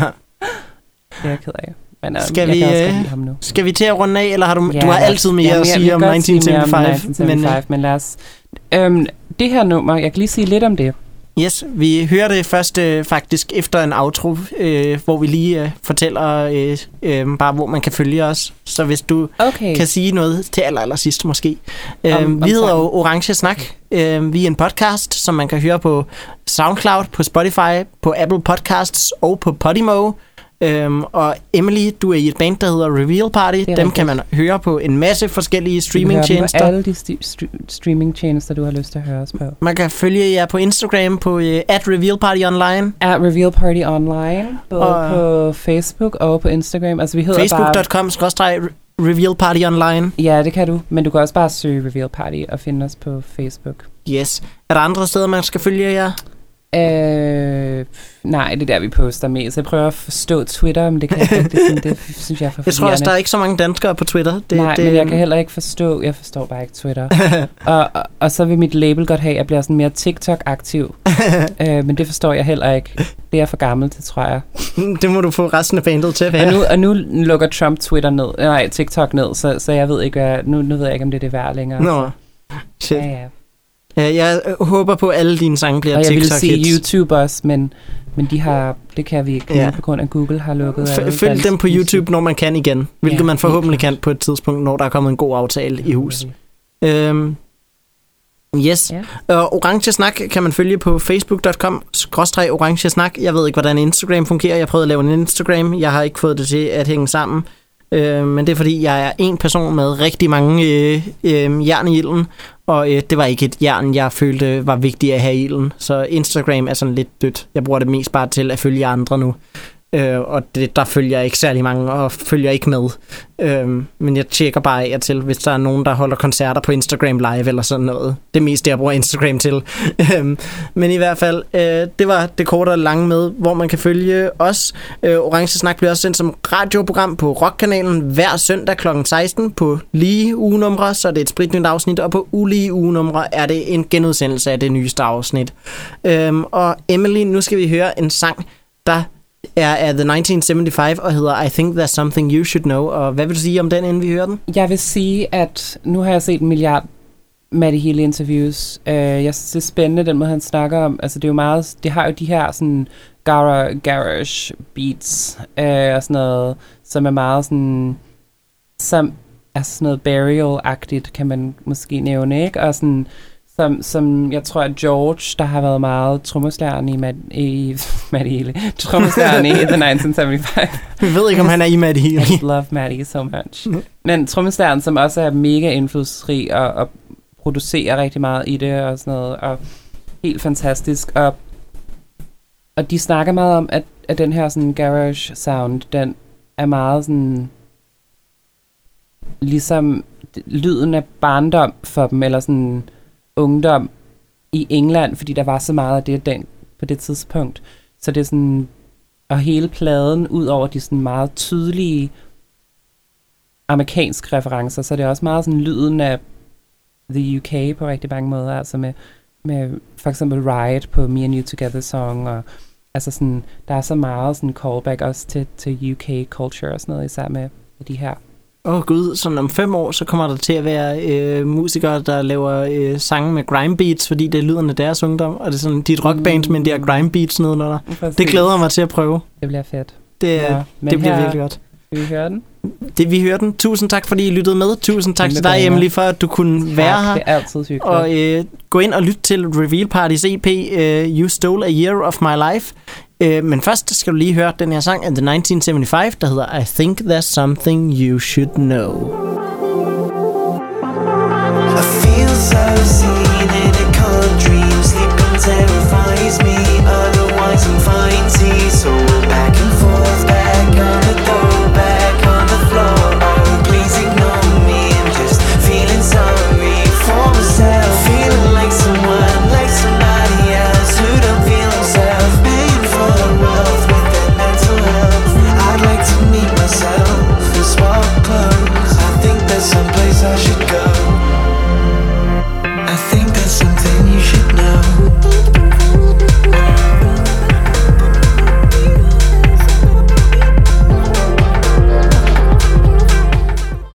S2: det er jeg ked af. Men um,
S1: skal, vi, uh, ham nu. skal vi til at runde af, eller har du, ja, du har altid mere ja, at sige om 1975?
S2: 1975, men, uh, men lad os... Øhm, det her nummer, jeg kan lige sige lidt om det.
S1: Yes, vi hører det først øh, faktisk efter en outro, øh, hvor vi lige øh, fortæller øh, øh, bare, hvor man kan følge os. Så hvis du okay. kan sige noget til aller, aller sidst måske. Øh, om, vi hedder jo Orange Snak. Øh, vi er en podcast, som man kan høre på SoundCloud, på Spotify, på Apple Podcasts og på Podimo. Øhm, og Emily, du er i et band, der hedder Reveal Party. Dem rigtigt. kan man høre på en masse forskellige streamingtjenester.
S2: alle de st- st- streamingtjenester, du har lyst til at høre os på.
S1: Man kan følge jer på Instagram på uh, at Reveal Party Online.
S2: At Reveal Party Online. Både og på Facebook og på Instagram. Altså, vi hedder
S1: Facebook.com Reveal Party Online.
S2: Ja, det kan du. Men du kan også bare søge Reveal Party og finde os på Facebook.
S1: Yes. Er der andre steder, man skal følge jer?
S2: Øh, nej, det er der, vi poster mest. Jeg prøver at forstå Twitter, men det kan jeg ikke. Det, det synes jeg er for
S1: Jeg tror også, der er ikke så mange danskere på Twitter.
S2: Det, nej, det, men jeg kan heller ikke forstå. Jeg forstår bare ikke Twitter. og, og, og så vil mit label godt have, at jeg bliver sådan mere TikTok-aktiv. øh, men det forstår jeg heller ikke. Det er jeg for gammel til, tror jeg.
S1: det må du få resten af bandet til at være.
S2: Og nu, og nu lukker Trump Twitter ned. Nej, TikTok ned, så, så jeg ved ikke, hvad, nu, nu ved jeg ikke, om det er det værd længere.
S1: Nå, shit. Ja, ja. Jeg håber på, at alle dine sange bliver
S2: TikTok
S1: hits.
S2: Og jeg vil sige YouTube også, men, men de har, det kan vi ikke ja. på grund af Google har lukket.
S1: F- følg dem på YouTube, når man kan igen. Hvilket ja, man forhåbentlig kan på et tidspunkt, når der er kommet en god aftale i hus. Øhm, Yes. Ja. Og Orange Snak kan man følge på facebook.com orange snak. Jeg ved ikke, hvordan Instagram fungerer. Jeg prøvede at lave en Instagram. Jeg har ikke fået det til at hænge sammen. Øh, men det er fordi, jeg er en person med rigtig mange øh, øh, jern i ilden, og øh, det var ikke et jern, jeg følte var vigtigt at have i ilden. Så Instagram er sådan lidt dødt. Jeg bruger det mest bare til at følge andre nu. Øh, og det, der følger ikke særlig mange, og følger ikke med. Øh, men jeg tjekker bare af til, hvis der er nogen, der holder koncerter på Instagram Live eller sådan noget. Det meste, jeg bruger Instagram til. Øhm, men i hvert fald, øh, det var det korte og lange med, hvor man kan følge os. Øh, Orange Snak bliver også sendt som radioprogram på Rockkanalen hver søndag kl. 16 på lige ugenumre, så det er et spritnyt afsnit, og på ulige ugenumre er det en genudsendelse af det nyeste afsnit. Øh, og Emily, nu skal vi høre en sang, der er af The 1975 og hedder I Think There's Something You Should Know. Og hvad vil du sige om den, inden vi hører den?
S2: Jeg vil sige, at nu har jeg set en milliard Matty Healy interviews. Uh, jeg synes, det er spændende, den måde, han snakker om. Altså, det er jo meget, det har jo de her sådan gara, garage beats uh, og sådan noget, som er meget sådan, som, er sådan noget burial-agtigt, kan man måske nævne, ikke? Og sådan, som, som jeg tror, at George, der har været meget trommeslæren i, Mad, i Maddie Healy, trommeslæren i The 1975.
S1: Vi ved ikke, om han er i Maddie Healy.
S2: I love Maddie so much. Mm. Men trommeslæren, som også er mega indflydelsesrig og, og producerer rigtig meget i det og sådan noget, og helt fantastisk. Og, og de snakker meget om, at, at den her sådan garage sound, den er meget sådan ligesom lyden af barndom for dem, eller sådan ungdom i England, fordi der var så meget af det den, på det tidspunkt. Så det er sådan, og hele pladen, ud over de sådan meget tydelige amerikanske referencer, så det er også meget sådan lyden af the UK på rigtig mange måder, altså med, med for eksempel Riot på Me and You Together song, og altså sådan, der er så meget sådan callback også til, til UK culture og sådan noget, især med, med de her
S1: Åh oh, gud, sådan om fem år, så kommer der til at være øh, musikere, der laver øh, sange med grime beats, fordi det er lyderne deres ungdom, og det er sådan dit rockband, mm. men det er grime beats nedenunder. Præcis. Det glæder mig til at prøve.
S2: Det bliver fedt.
S1: Det, ja, det bliver her, virkelig godt.
S2: Skal vi høre den?
S1: Det, vi hører den. Tusind tak, fordi I lyttede med. Tusind tak til dig, Emily, for at du kunne tak, være her.
S2: det er altid hyggeligt.
S1: Og øh, gå ind og lyt til Reveal Party's EP, øh, You Stole a Year of My Life. Øh, men først skal du lige høre den her sang af The 1975, der hedder I Think There's Something You Should Know. I feel so